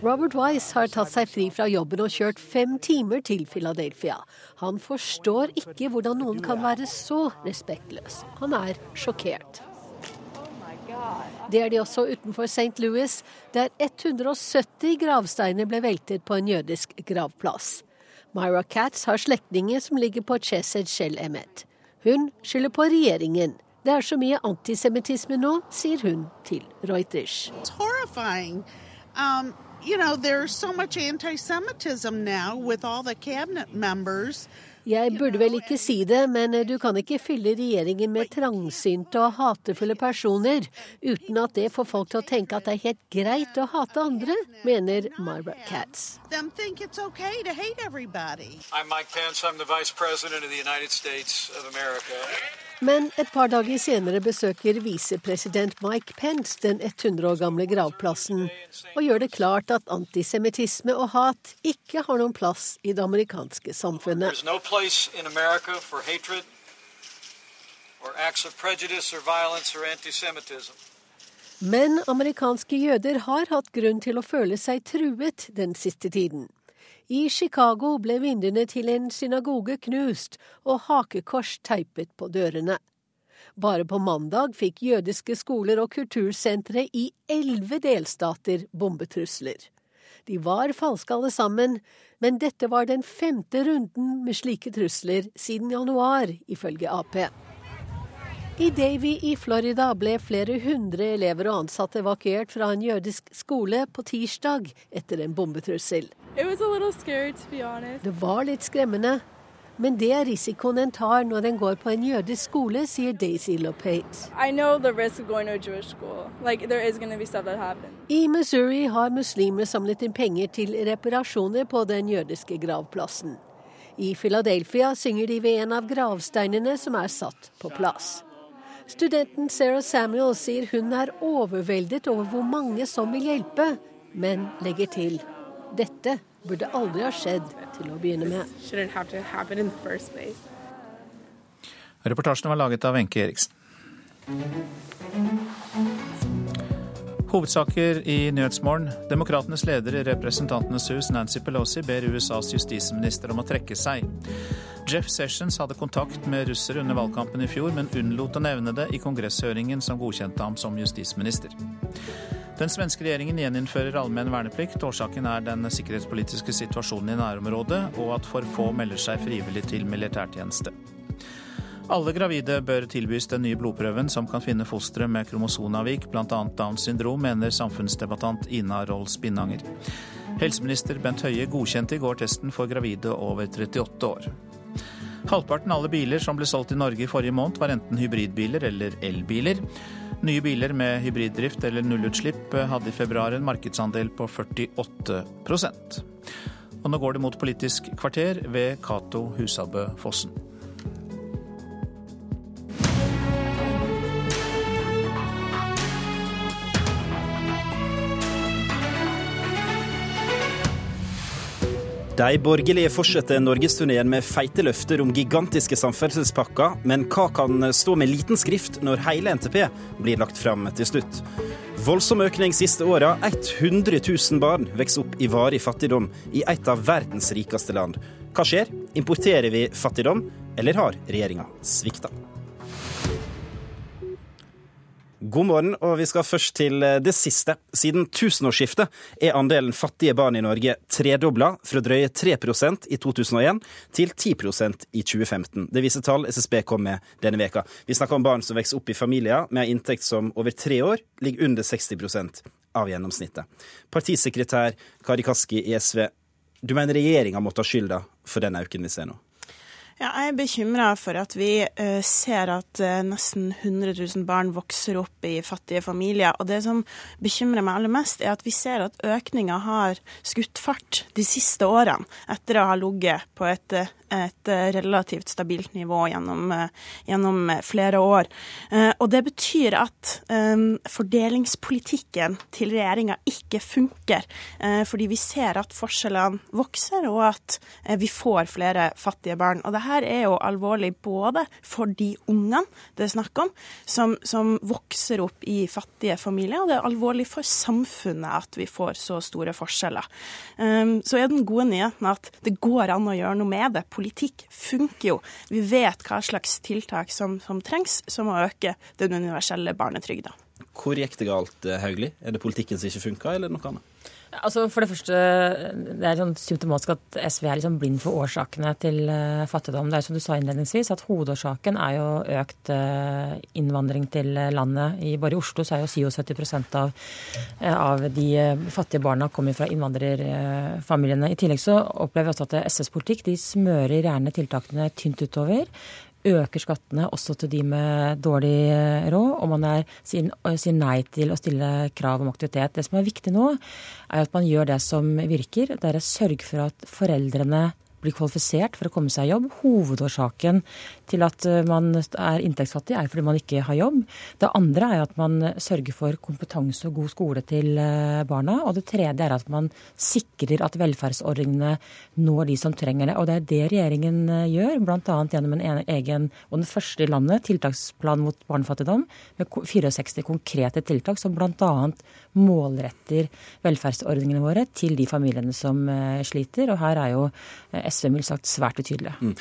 Robert Wise har tatt seg fri fra jobben og kjørt fem timer til Philadelphia. Han forstår ikke hvordan noen kan være så respektløs. Han er sjokkert. Det er de også utenfor St. Louis, der 170 gravsteiner ble veltet på en jødisk gravplass. Myra Katz har slektninger som ligger på Chesed Shell Emmet. Hun skylder på regjeringen. Det er så mye antisemittisme nå, sier hun til Reuters. Um, you know, there's so much anti-Semitism now with Jeg burde vel ikke si det, men du kan ikke fylle regjeringen med trangsynte og hatefulle personer uten at det får folk til å tenke at det er helt greit å hate andre, mener Myra Katz. Men et par dager senere besøker visepresident Mike Pence den 100 år gamle gravplassen, og gjør det klart at antisemittisme og hat ikke har noen plass i det amerikanske samfunnet. Men amerikanske jøder har hatt grunn til å føle seg truet den siste tiden. I Chicago ble vinduene til en synagoge knust og hakekors teipet på dørene. Bare på mandag fikk jødiske skoler og kultursentre i elleve delstater bombetrusler. De var falske alle sammen, men dette var den femte runden med slike trusler siden januar, ifølge Ap. I Davy i Florida ble flere hundre elever og ansatte evakuert fra en jødisk skole på tirsdag etter en bombetrussel. Scary, det var litt skremmende, men det er risikoen en tar når en går på en jødisk skole, sier Daisy Lopate. Like, I Missouri har muslimer samlet inn penger til reparasjoner på den jødiske gravplassen. I Philadelphia synger de ved en av gravsteinene som er satt på plass. Studenten Sarah Samuel sier hun er overveldet over hvor mange som vil hjelpe, men legger til dette burde aldri ha skjedd til å begynne med. Reportasjen var laget av Wenche Eriksen. Hovedsaker i Nyhetsmorgen. Demokratenes leder i Representantenes hus, Nancy Pelosi, ber USAs justisminister om å trekke seg. Jeff Sessions hadde kontakt med russere under valgkampen i fjor, men unnlot å nevne det i kongresshøringen som godkjente ham som justisminister. Den svenske regjeringen gjeninnfører allmenn verneplikt. Årsaken er den sikkerhetspolitiske situasjonen i nærområdet, og at for få melder seg frivillig til militærtjeneste. Alle gravide bør tilbys den nye blodprøven som kan finne fostre med kromosonavvik, bl.a. Downs syndrom, mener samfunnsdebattant Ina Roll Spinnanger. Helseminister Bent Høie godkjente i går testen for gravide over 38 år. Halvparten av alle biler som ble solgt i Norge i forrige måned, var enten hybridbiler eller elbiler. Nye biler med hybriddrift eller nullutslipp hadde i februar en markedsandel på 48% Og nå går det mot Politisk kvarter ved Cato Husabø Fossen. De borgerlige fortsetter norgesturneen med feite løfter om gigantiske samferdselspakker, men hva kan stå med liten skrift når hele NTP blir lagt fram til slutt? Voldsom økning siste åra. 100 000 barn vokser opp i varig fattigdom i et av verdens rikeste land. Hva skjer? Importerer vi fattigdom, eller har regjeringa svikta? God morgen, og vi skal først til eh, det siste. Siden tusenårsskiftet er andelen fattige barn i Norge tredobla, fra drøye 3% i 2001 til 10% i 2015. Det viser tall SSB kom med denne veka. Vi snakker om barn som vokser opp i familier med en inntekt som over tre år ligger under 60% av gjennomsnittet. Partisekretær Kari Kaski i SV, du mener regjeringa må ta skylda for den økningen vi ser nå? Ja, jeg er bekymra for at vi uh, ser at uh, nesten 100 000 barn vokser opp i fattige familier. Og det som bekymrer meg aller mest, er at vi ser at økninga har skutt fart de siste årene, etter å ha ligget på et uh, et eh, relativt stabilt nivå gjennom, eh, gjennom flere år. Eh, og det betyr at fordelingspolitikken til regjeringa ikke funker, fordi vi ser at forskjellene vokser, og at vi får flere fattige barn. Og det her er jo alvorlig både for de ungene det er snakk om, som, som vokser opp i fattige familier, og det er alvorlig for samfunnet at vi får så store forskjeller. Så er den gode nyheten at det går an å gjøre noe med det politikk funker jo. Vi vet hva slags tiltak som, som trengs, som å øke den universelle barnetrygda. Hvor gikk det galt, eh, Hauglie? Er det politikken som ikke funka, eller noe annet? Altså For det første, det er sånn symptomatisk at SV er liksom blind for årsakene til uh, fattigdom. Det er som du sa innledningsvis, at Hovedårsaken er jo økt uh, innvandring til landet. I, bare i Oslo så er jo 77 av, av de fattige barna kommer fra innvandrerfamiliene. I tillegg så opplever vi også at SVs politikk de smører gjerne tiltakene tynt utover øker skattene også til de med dårlig eh, råd, og man er, sier, sier, nei til å stille krav om aktivitet. Det som er viktig nå, er at man gjør det som virker. Det er å sørge for at foreldrene blir kvalifisert for å komme seg i jobb. Hovedårsaken til at eh, man er inntektsfattig, er fordi man ikke har jobb. Det andre er at man sørger for kompetanse og god skole til eh, barna. Og det tredje er at man sikrer at velferdsordningene når de som trenger det. Og det er det regjeringen eh, gjør, bl.a. gjennom en egen, og den første i landet, tiltaksplan mot barnefattigdom med 64 konkrete tiltak som bl.a. målretter velferdsordningene våre til de familiene som sliter. Og her er jo SV mildt sagt svært utydelig. Mm.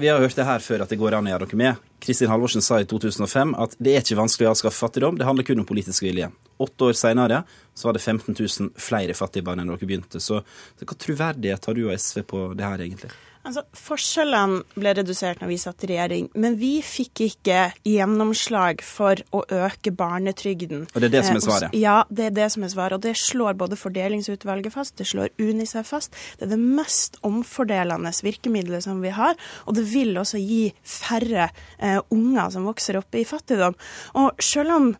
vi har hørt det her før at det går an å gjøre noe med. Kristin Halvorsen sa i 2005 at det er ikke vanskelig å avskaffe fattigdom, det handler kun om politisk vilje. Åtte år senere så var det 15 000 flere fattige barn enn dere begynte. Så hva troverdighet har du og SV på det her, egentlig? Altså, Forskjellene ble redusert når vi satt i regjering, men vi fikk ikke gjennomslag for å øke barnetrygden. Og det er det som er svaret? Eh, ja, det er det som er svaret. Og det slår både Fordelingsutvalget fast, det slår UNICEF fast. Det er det mest omfordelende virkemidlet som vi har, og det vil også gi færre eh, unger som vokser opp i fattigdom. Og selv om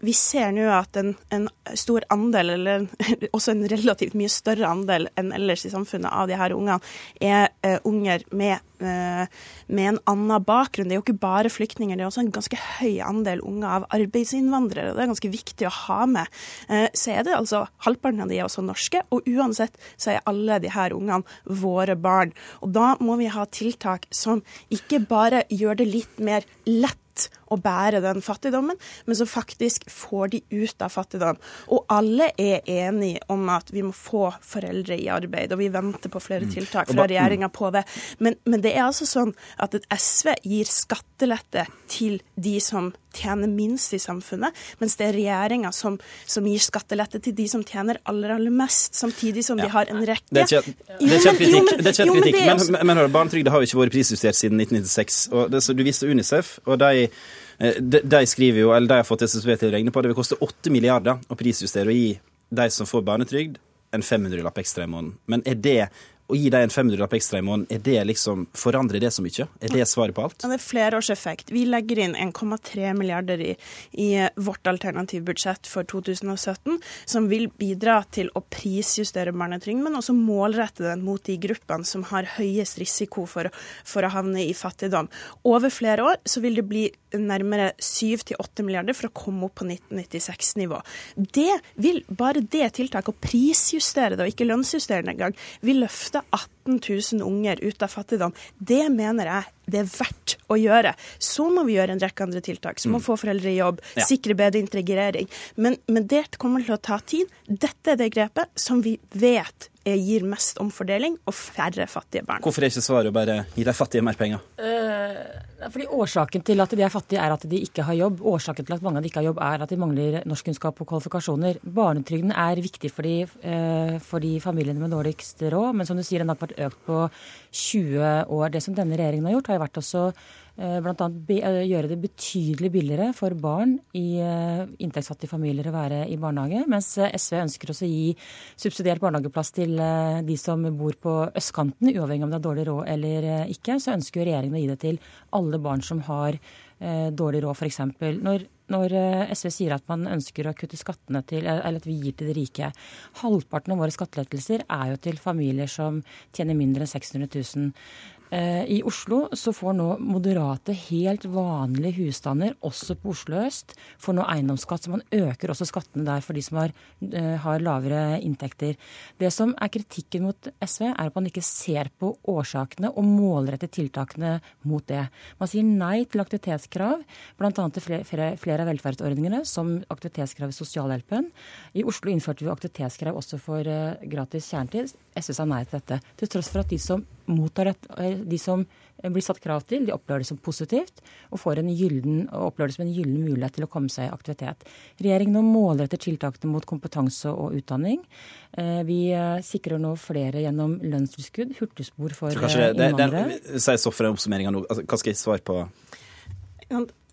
vi ser nå at en, en, stor andel, eller (laughs) også en relativt mye større andel enn ellers i samfunnet av de her ungene, er uh, unger med, uh, med, en annen bakgrunn. Det er jo ikke bare flyktninger, det er også en ganske høy andel unger av arbeidsinnvandrere. Det er ganske viktig å ha med. Uh, så er det altså halvparten av de er også norske, og uansett så er alle de her ungene våre barn. Og da må vi ha tiltak som ikke bare gjør det litt mer lett å bære den fattigdommen, men som faktisk får de ut av fattigdom. Og alle er enige om at vi må få foreldre i arbeid, og vi venter på flere mm. tiltak fra regjeringa på det. Men, men, det er altså sånn at et SV gir skattelette til de som tjener minst i samfunnet, mens det er regjeringa som, som, gir skattelette til de som tjener aller, aller mest, samtidig som de har en rekke Det er kjent kritikk, men, men, men barnetrygda har jo ikke vært prisjustert siden 1996. og det, Du viste Unicef, og de de, de, skriver jo, eller de har fått SSB til å regne på, det vil koste 8 milliarder å prisjustere og gi de som får barnetrygd, en 500-lapp ekstra i måneden. Men er det å gi deg en 500-lapp ekstra i måneden, er det liksom, forandrer det så mye? Er det svaret på alt? Ja, det er flerårseffekt. Vi legger inn 1,3 milliarder i, i vårt alternativbudsjett for 2017, som vil bidra til å prisjustere barnetrygden, men også målrette den mot de gruppene som har høyest risiko for, for å havne i fattigdom. Over flere år så vil det bli nærmere 7-8 milliarder for å komme opp på 1996-nivå. Det vil, bare det tiltaket, å prisjustere det og ikke lønnsjustere det engang, vil løfte løfte 18 000 unger ut av fattigdom. Det mener jeg det er verdt å gjøre. Så må vi gjøre en rekke andre tiltak. Så må mm. få foreldre i jobb, ja. sikre bedre integrering. Men, men det kommer til å ta tid. Dette er det grepet som vi vet gir mest omfordeling og færre fattige barn. Hvorfor er ikke svaret å bare gi de fattige mer penger? Eh, fordi Årsaken til at de er fattige, er at de ikke har jobb. Årsaken til at mange av de ikke har jobb, er at de mangler norskkunnskap og kvalifikasjoner. Barnetrygden er viktig for de, eh, for de familiene med dårligst råd, men som du sier, den har vært økt på 20 år. Det som denne regjeringen har gjort, har vært også Eh, bl.a. Eh, gjøre det betydelig billigere for barn i eh, inntektsfattige familier å være i barnehage. Mens SV ønsker også å gi subsidiert barnehageplass til de som bor på østkanten, uavhengig om det er dårlig råd eller ikke. Så ønsker regjeringen å gi det til alle barn som har dårlig råd, f.eks. Når, når SV sier at man ønsker å kutte skattene til, eller at vi gir til de rike. Halvparten av våre skattelettelser er jo til familier som tjener mindre enn 600 000. Eh, I Oslo så får nå moderate, helt vanlige husstander, også på Oslo øst, får nå eiendomsskatt. Så man øker også skattene der for de som har, eh, har, lavere inntekter. Det som er kritikken mot SV, er at man ikke ser på årsakene og målretter tiltakene mot det. Man sier nei til aktivitetskrav, bl.a. til flere, flere av velferdsordningene, som aktivitetskrav i sosialhjelpen. I Oslo innførte vi aktivitetskrav også for eh, gratis kjernetid. SV sa nei til dette. Til tross for at de som mottar et, eh, de som blir satt krav til, de opplever det som positivt og, får en gylden, opplever det som en gyllen mulighet til å komme seg i aktivitet. Regjeringen nå målretter tiltakene mot kompetanse og utdanning. Eh, vi eh, sikrer nå flere gjennom lønnstilskudd, hurtigspor for innvandrere. Si så for oppsummeringa nå. Altså, hva skal jeg svare på?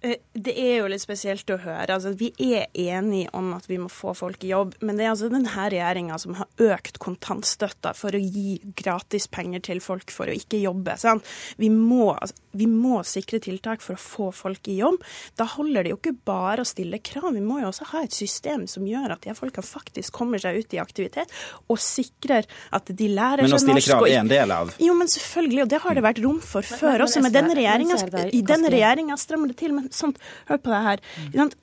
Eh, det er jo litt spesielt å høre. Altså, vi er enige om at vi må få folk i jobb, men det er altså denne regjeringa som har økt kontantstøtta for å gi gratis penger til folk for å ikke jobbe. Sånn. Vi, må, altså, vi, må, sikre tiltak for å få folk i jobb. Da holder det jo ikke bare å stille krav, vi må jo også ha et system som gjør at de folka faktisk kommer seg ut i aktivitet, og sikrer at de lærer seg norsk. Men å stille krav er en del av Jo, men selvfølgelig, og det har det vært rom for før også. Men denne regjeringa strammer det til. men sånt, Hør på det her.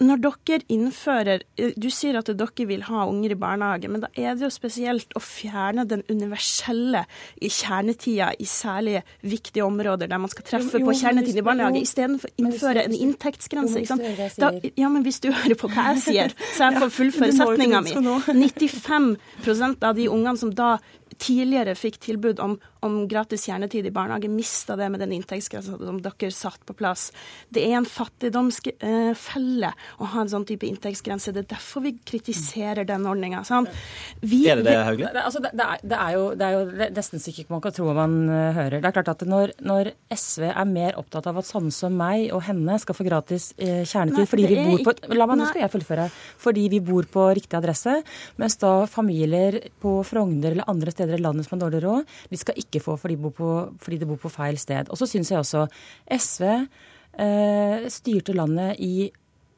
Når dere innfører eh, Du sier at dere vil ha unger i barnehage, men da er det jo spesielt å fjerne den universelle kjernetida i særlig viktige områder der man skal treffe på kjernetid i barnehage, istedenfor å innføre en inntektsgrense. Ikke sant? Da, ja, men hvis du hører på hva jeg sier, (laughs) så jeg får fullføre setninga mi. 95% (laughs) av de ungene som da tidligere fikk tilbud om, om gratis kjernetid i barnehage, mista det med den inntektsgrensa som dere satt på plass. Det er en fattigdomsfelle å ha en sånn type inntektsgrense. Det er derfor vi kritiserer den ordninga. Er det det, Hauglie? Det, altså, det, det, er, det, er jo, det er jo nesten så ikke man kan tro hva man uh, hører. Det er klart at når, når, SV er mer opptatt av at sånne som meg og henne skal få gratis uh, kjernetid Nei, fordi vi bor på La meg, nå skal jeg fullføre. Fordi vi bor på riktig adresse, mens da familier på Frogner eller andre steder i landet som har dårlig råd, de skal ikke få fordi de bor på, de bor på feil sted. Og så syns jeg også SV eh, styrte landet i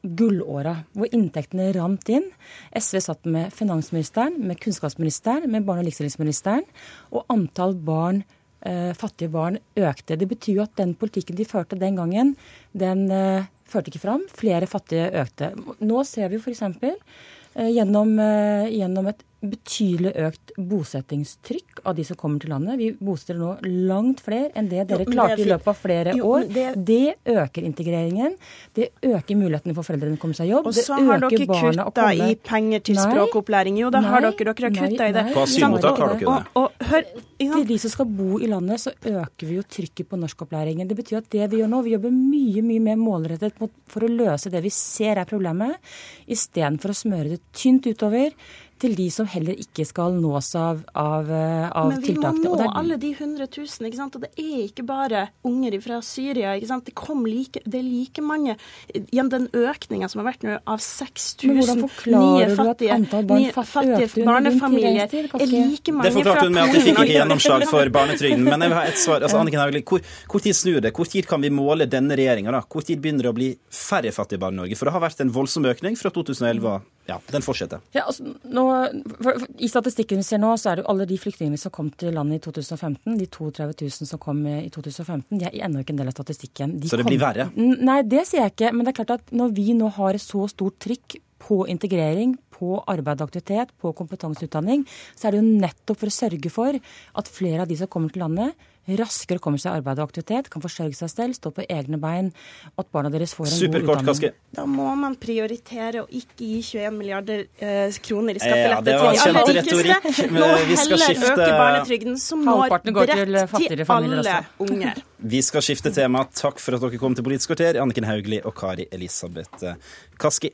gullåra, hvor inntektene rant inn. SV satt med finansministeren, med kunnskapsministeren, med barne- og likestillingsministeren, og antall barn eh, fattige barn økte. Det betyr jo at den politikken de førte den gangen, den eh, førte ikke fram. Flere fattige økte. Nå ser vi f.eks. Eh, gjennom, eh, gjennom et betydelig økt bosettingstrykk av de som kommer til landet. Vi bosetter nå langt flere enn det dere klarte i løpet av flere jo, år. Det... det... øker integreringen. Det øker mulighetene for foreldrene til å komme seg i jobb. Og så har dere kutta i penger til nei, språkopplæring. Jo, da nei, har dere, dere har kutta i det. På asylmottak har dere det. Og, og, hør, til de som skal bo i landet, så øker vi jo trykket på norskopplæringen. Det betyr at det vi gjør nå, vi jobber mye mye mer målrettet for å løse det vi ser er problemet, istedenfor å smøre det tynt utover til de som heller ikke skal nås av, av, eh, av Men vi må nå alle de 100 000, ikke sant? og det er ikke bare unger fra Syria. ikke sant? Det, kom like, det er like mange Gjennom den økninga som har vært nå av 6000 nye fattige, nye fattige barnefamilier, er like mange fra Polen. Det forklarte hun med at de fikk ikke gjennomslag for (laughs) barnetrygden. Men jeg vil ha et svar. Altså, Anniken Hauglie, hvor, hvor, tid snur det? Hvor tid kan vi måle denne regjeringa? Hvor tid begynner det å bli færre fattige barn i Norge? For det har vært en voldsom økning fra 2011 ja, den fortsetter. Ja, altså, nå, for, for, I statistikken vi ser nå, så er det jo alle de flyktningene som kom til landet i 2015, de 32 000 som kom i 2015, de er ennå ikke en del av statistikken. De så det kom, blir verre? Nei, det sier jeg ikke. Men det er klart at når vi nå har så stort trykk på integrering, på arbeid og aktivitet, på kompetanseutdanning, så er det jo nettopp for å sørge for at flere av de som kommer til landet, raskere kommer seg i arbeid og aktivitet, kan forsørge seg selv, stå på egne bein, at barna deres får en Superkort, god utdanning. Kaske. Da må man prioritere å ikke gi 21 milliarder eh, kroner i skattelette ja, til de aller rikeste. Nå heller skifte... øke barnetrygden, som når bredt til, til alle unger. (laughs) Vi skal skifte tema. Takk for at dere kom til Politisk kvarter, Anniken Hauglie og Kari Elisabeth Kaski.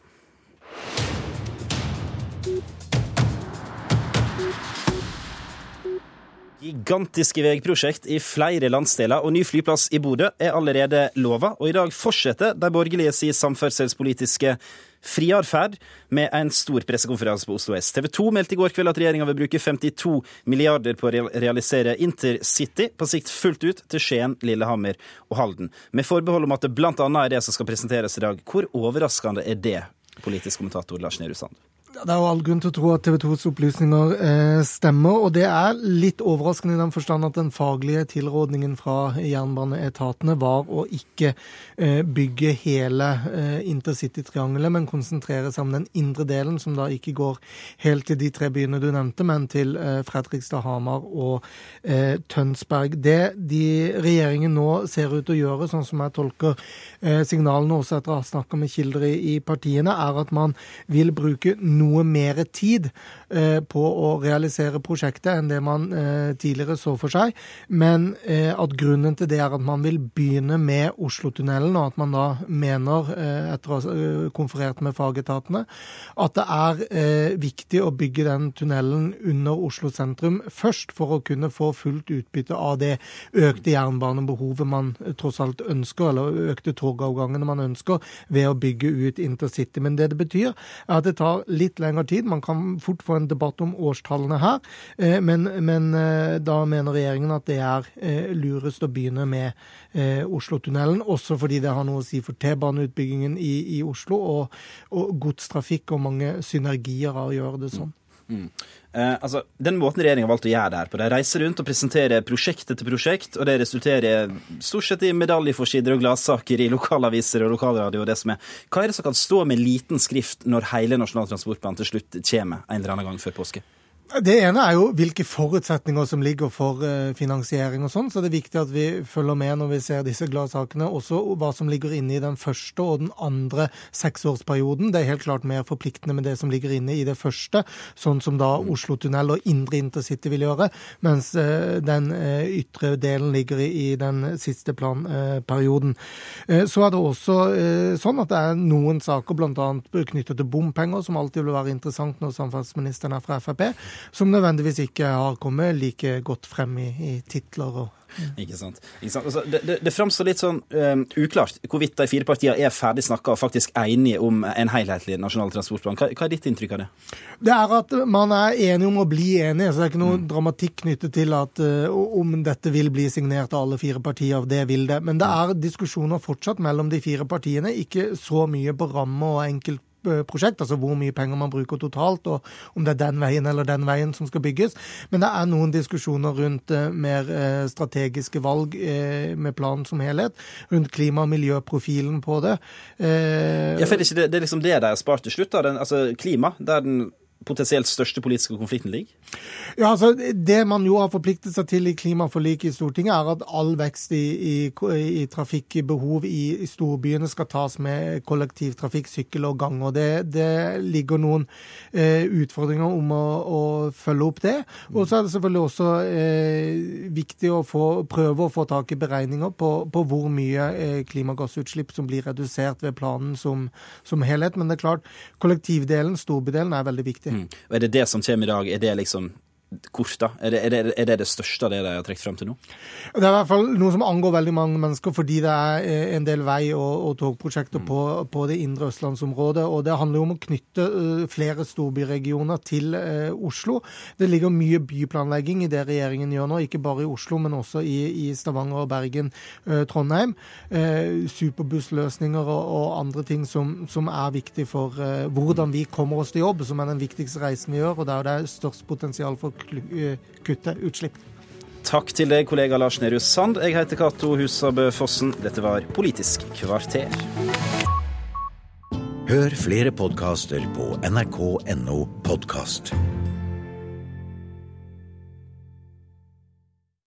Gigantiske veiprosjekt i flere landsdeler og ny flyplass i Bodø er allerede lova, og i dag fortsetter de borgerlige sin samferdselspolitiske friatferd med en stor pressekonferanse på Oslo S. TV 2 meldte i går kveld at regjeringa vil bruke 52 milliarder på å realisere intercity, på sikt fullt ut til Skien, Lillehammer og Halden. Med forbehold om at det bl.a. er det som skal presenteres i dag. Hvor overraskende er det, politisk kommentator Lars Nehru Sand? Det er jo all grunn til å tro at TV 2s opplysninger eh, stemmer. Og det er litt overraskende i den forstand at den faglige tilrådningen fra jernbaneetatene var å ikke eh, bygge hele eh, intercitytriangelet, men konsentrere seg om den indre delen, som da ikke går helt til de tre byene du nevnte, men til eh, Fredrikstad, Hamar og eh, Tønsberg. Det de regjeringen nå ser ut til å gjøre, sånn som jeg tolker eh, signalene også etter å ha snakka med kilder i, i partiene, er at man vil bruke noe noe mer tid på å realisere prosjektet enn det man tidligere så for seg, men at grunnen til det er at man vil begynne med Oslotunnelen, og at man da mener, etter å ha konferert med fagetatene, at det er viktig å bygge den tunnelen under Oslo sentrum først, for å kunne få fullt utbytte av det økte jernbanebehovet man tross alt ønsker, eller økte togavgangene man ønsker, ved å bygge ut intercity. Men det det betyr, er at det tar litt lengre tid. Man kan fort få en debatt om årstallene her, eh, men, men eh, da mener regjeringen at det er eh, lurest å begynne med Oslotunnelen, også fordi det har noe å si for T-baneutbyggingen i, i, Oslo, og, og godstrafikk og mange synergier av å gjøre det sånn. Mm. Eh, altså, Den måten regjeringa har valgt å gjøre det her på, de reiser rundt og presenterer prosjekt etter prosjekt, og det resulterer stort sett i medaljeforsider og gladsaker i lokalaviser og lokalradio og det som er. Hva er det som kan stå med liten skrift når hele Nasjonal transportplan til slutt kommer en eller annen gang før påske? Det ene er jo hvilke forutsetninger som ligger for eh, finansiering og sånn. Så det er viktig at vi følger med når vi ser disse gladsakene. Også hva som ligger inne i den første og den andre seksårsperioden. Det er helt klart mer forpliktende med det som ligger inne i det første, sånn som da Oslo-tunnel og indre intercity vil gjøre. Mens eh, den eh, ytre delen ligger i den siste planperioden. Så er det også sånn at det er noen saker, bl.a. knyttet til bompenger, som alltid vil være interessant når samferdselsministeren er fra Frp som nødvendigvis ikke har kommet like godt frem i, i titler og ikke sant. Ikke sant? Altså, det, det, det framstår litt sånn um, uklart hvorvidt de fire partiene er ferdig snakka og faktisk enige om en helhetlig nasjonal transportplan. Hva, hva, er ditt inntrykk av det? Det er at man er enige om å bli enige. så Det er ikke noe mm. dramatikk knyttet til at uh, om dette vil bli signert av alle fire partier. Det vil det. Men det er diskusjoner fortsatt mellom de fire partiene. Ikke så mye på ramme og enkelt prosjekt, altså hvor mye penger man bruker totalt, og om det er den veien eller den veien som skal bygges. Men det er noen diskusjoner rundt eh, mer eh, strategiske valg eh, med planen som helhet, rundt klima- og miljøprofilen på det. ja, for det er, det, det er liksom det de har spart til slutt, da. Den, altså klima, der den potensielt største politiske konflikten ligger? Ja, altså Det man jo har forpliktet seg til i klimaforliket i Stortinget, er at all vekst i, i, i trafikkbehov i, i, storbyene skal tas med kollektivtrafikk, sykkel og gang. og Det, det ligger noen eh, utfordringer om å, å, følge opp det. Og så er det selvfølgelig også eh, viktig å få, prøve å få tak i beregninger på, på hvor mye eh, klimagassutslipp som blir redusert ved planen som, som helhet. Men det er klart, kollektivdelen, storbydelen, er veldig viktig. Mm. Og Er det det som kommer i dag, er det liksom kort, da? Er det, er, det, er det, det største av det de har trukket frem til nå? Det er i hvert fall noe som angår veldig mange mennesker, fordi det er eh, en del vei- og, og togprosjekter mm. på, på, det indre østlandsområdet. Og det handler jo om å knytte uh, flere storbyregioner til eh, Oslo. Det ligger mye byplanlegging i det regjeringen gjør nå, ikke bare i Oslo, men også i, i Stavanger, Bergen, eh, Trondheim. superbussløsninger og, og, andre ting som, som er viktig for hvordan vi kommer oss til jobb, som er den viktigste reisen vi gjør, og der det er størst potensial for Eh, kutte utslipp. Takk til deg, kollega Lars Nehru Sand. Jeg heter Cato Husabø Fossen. Dette var Politisk kvarter. Hør flere podkaster på nrk.no podkast.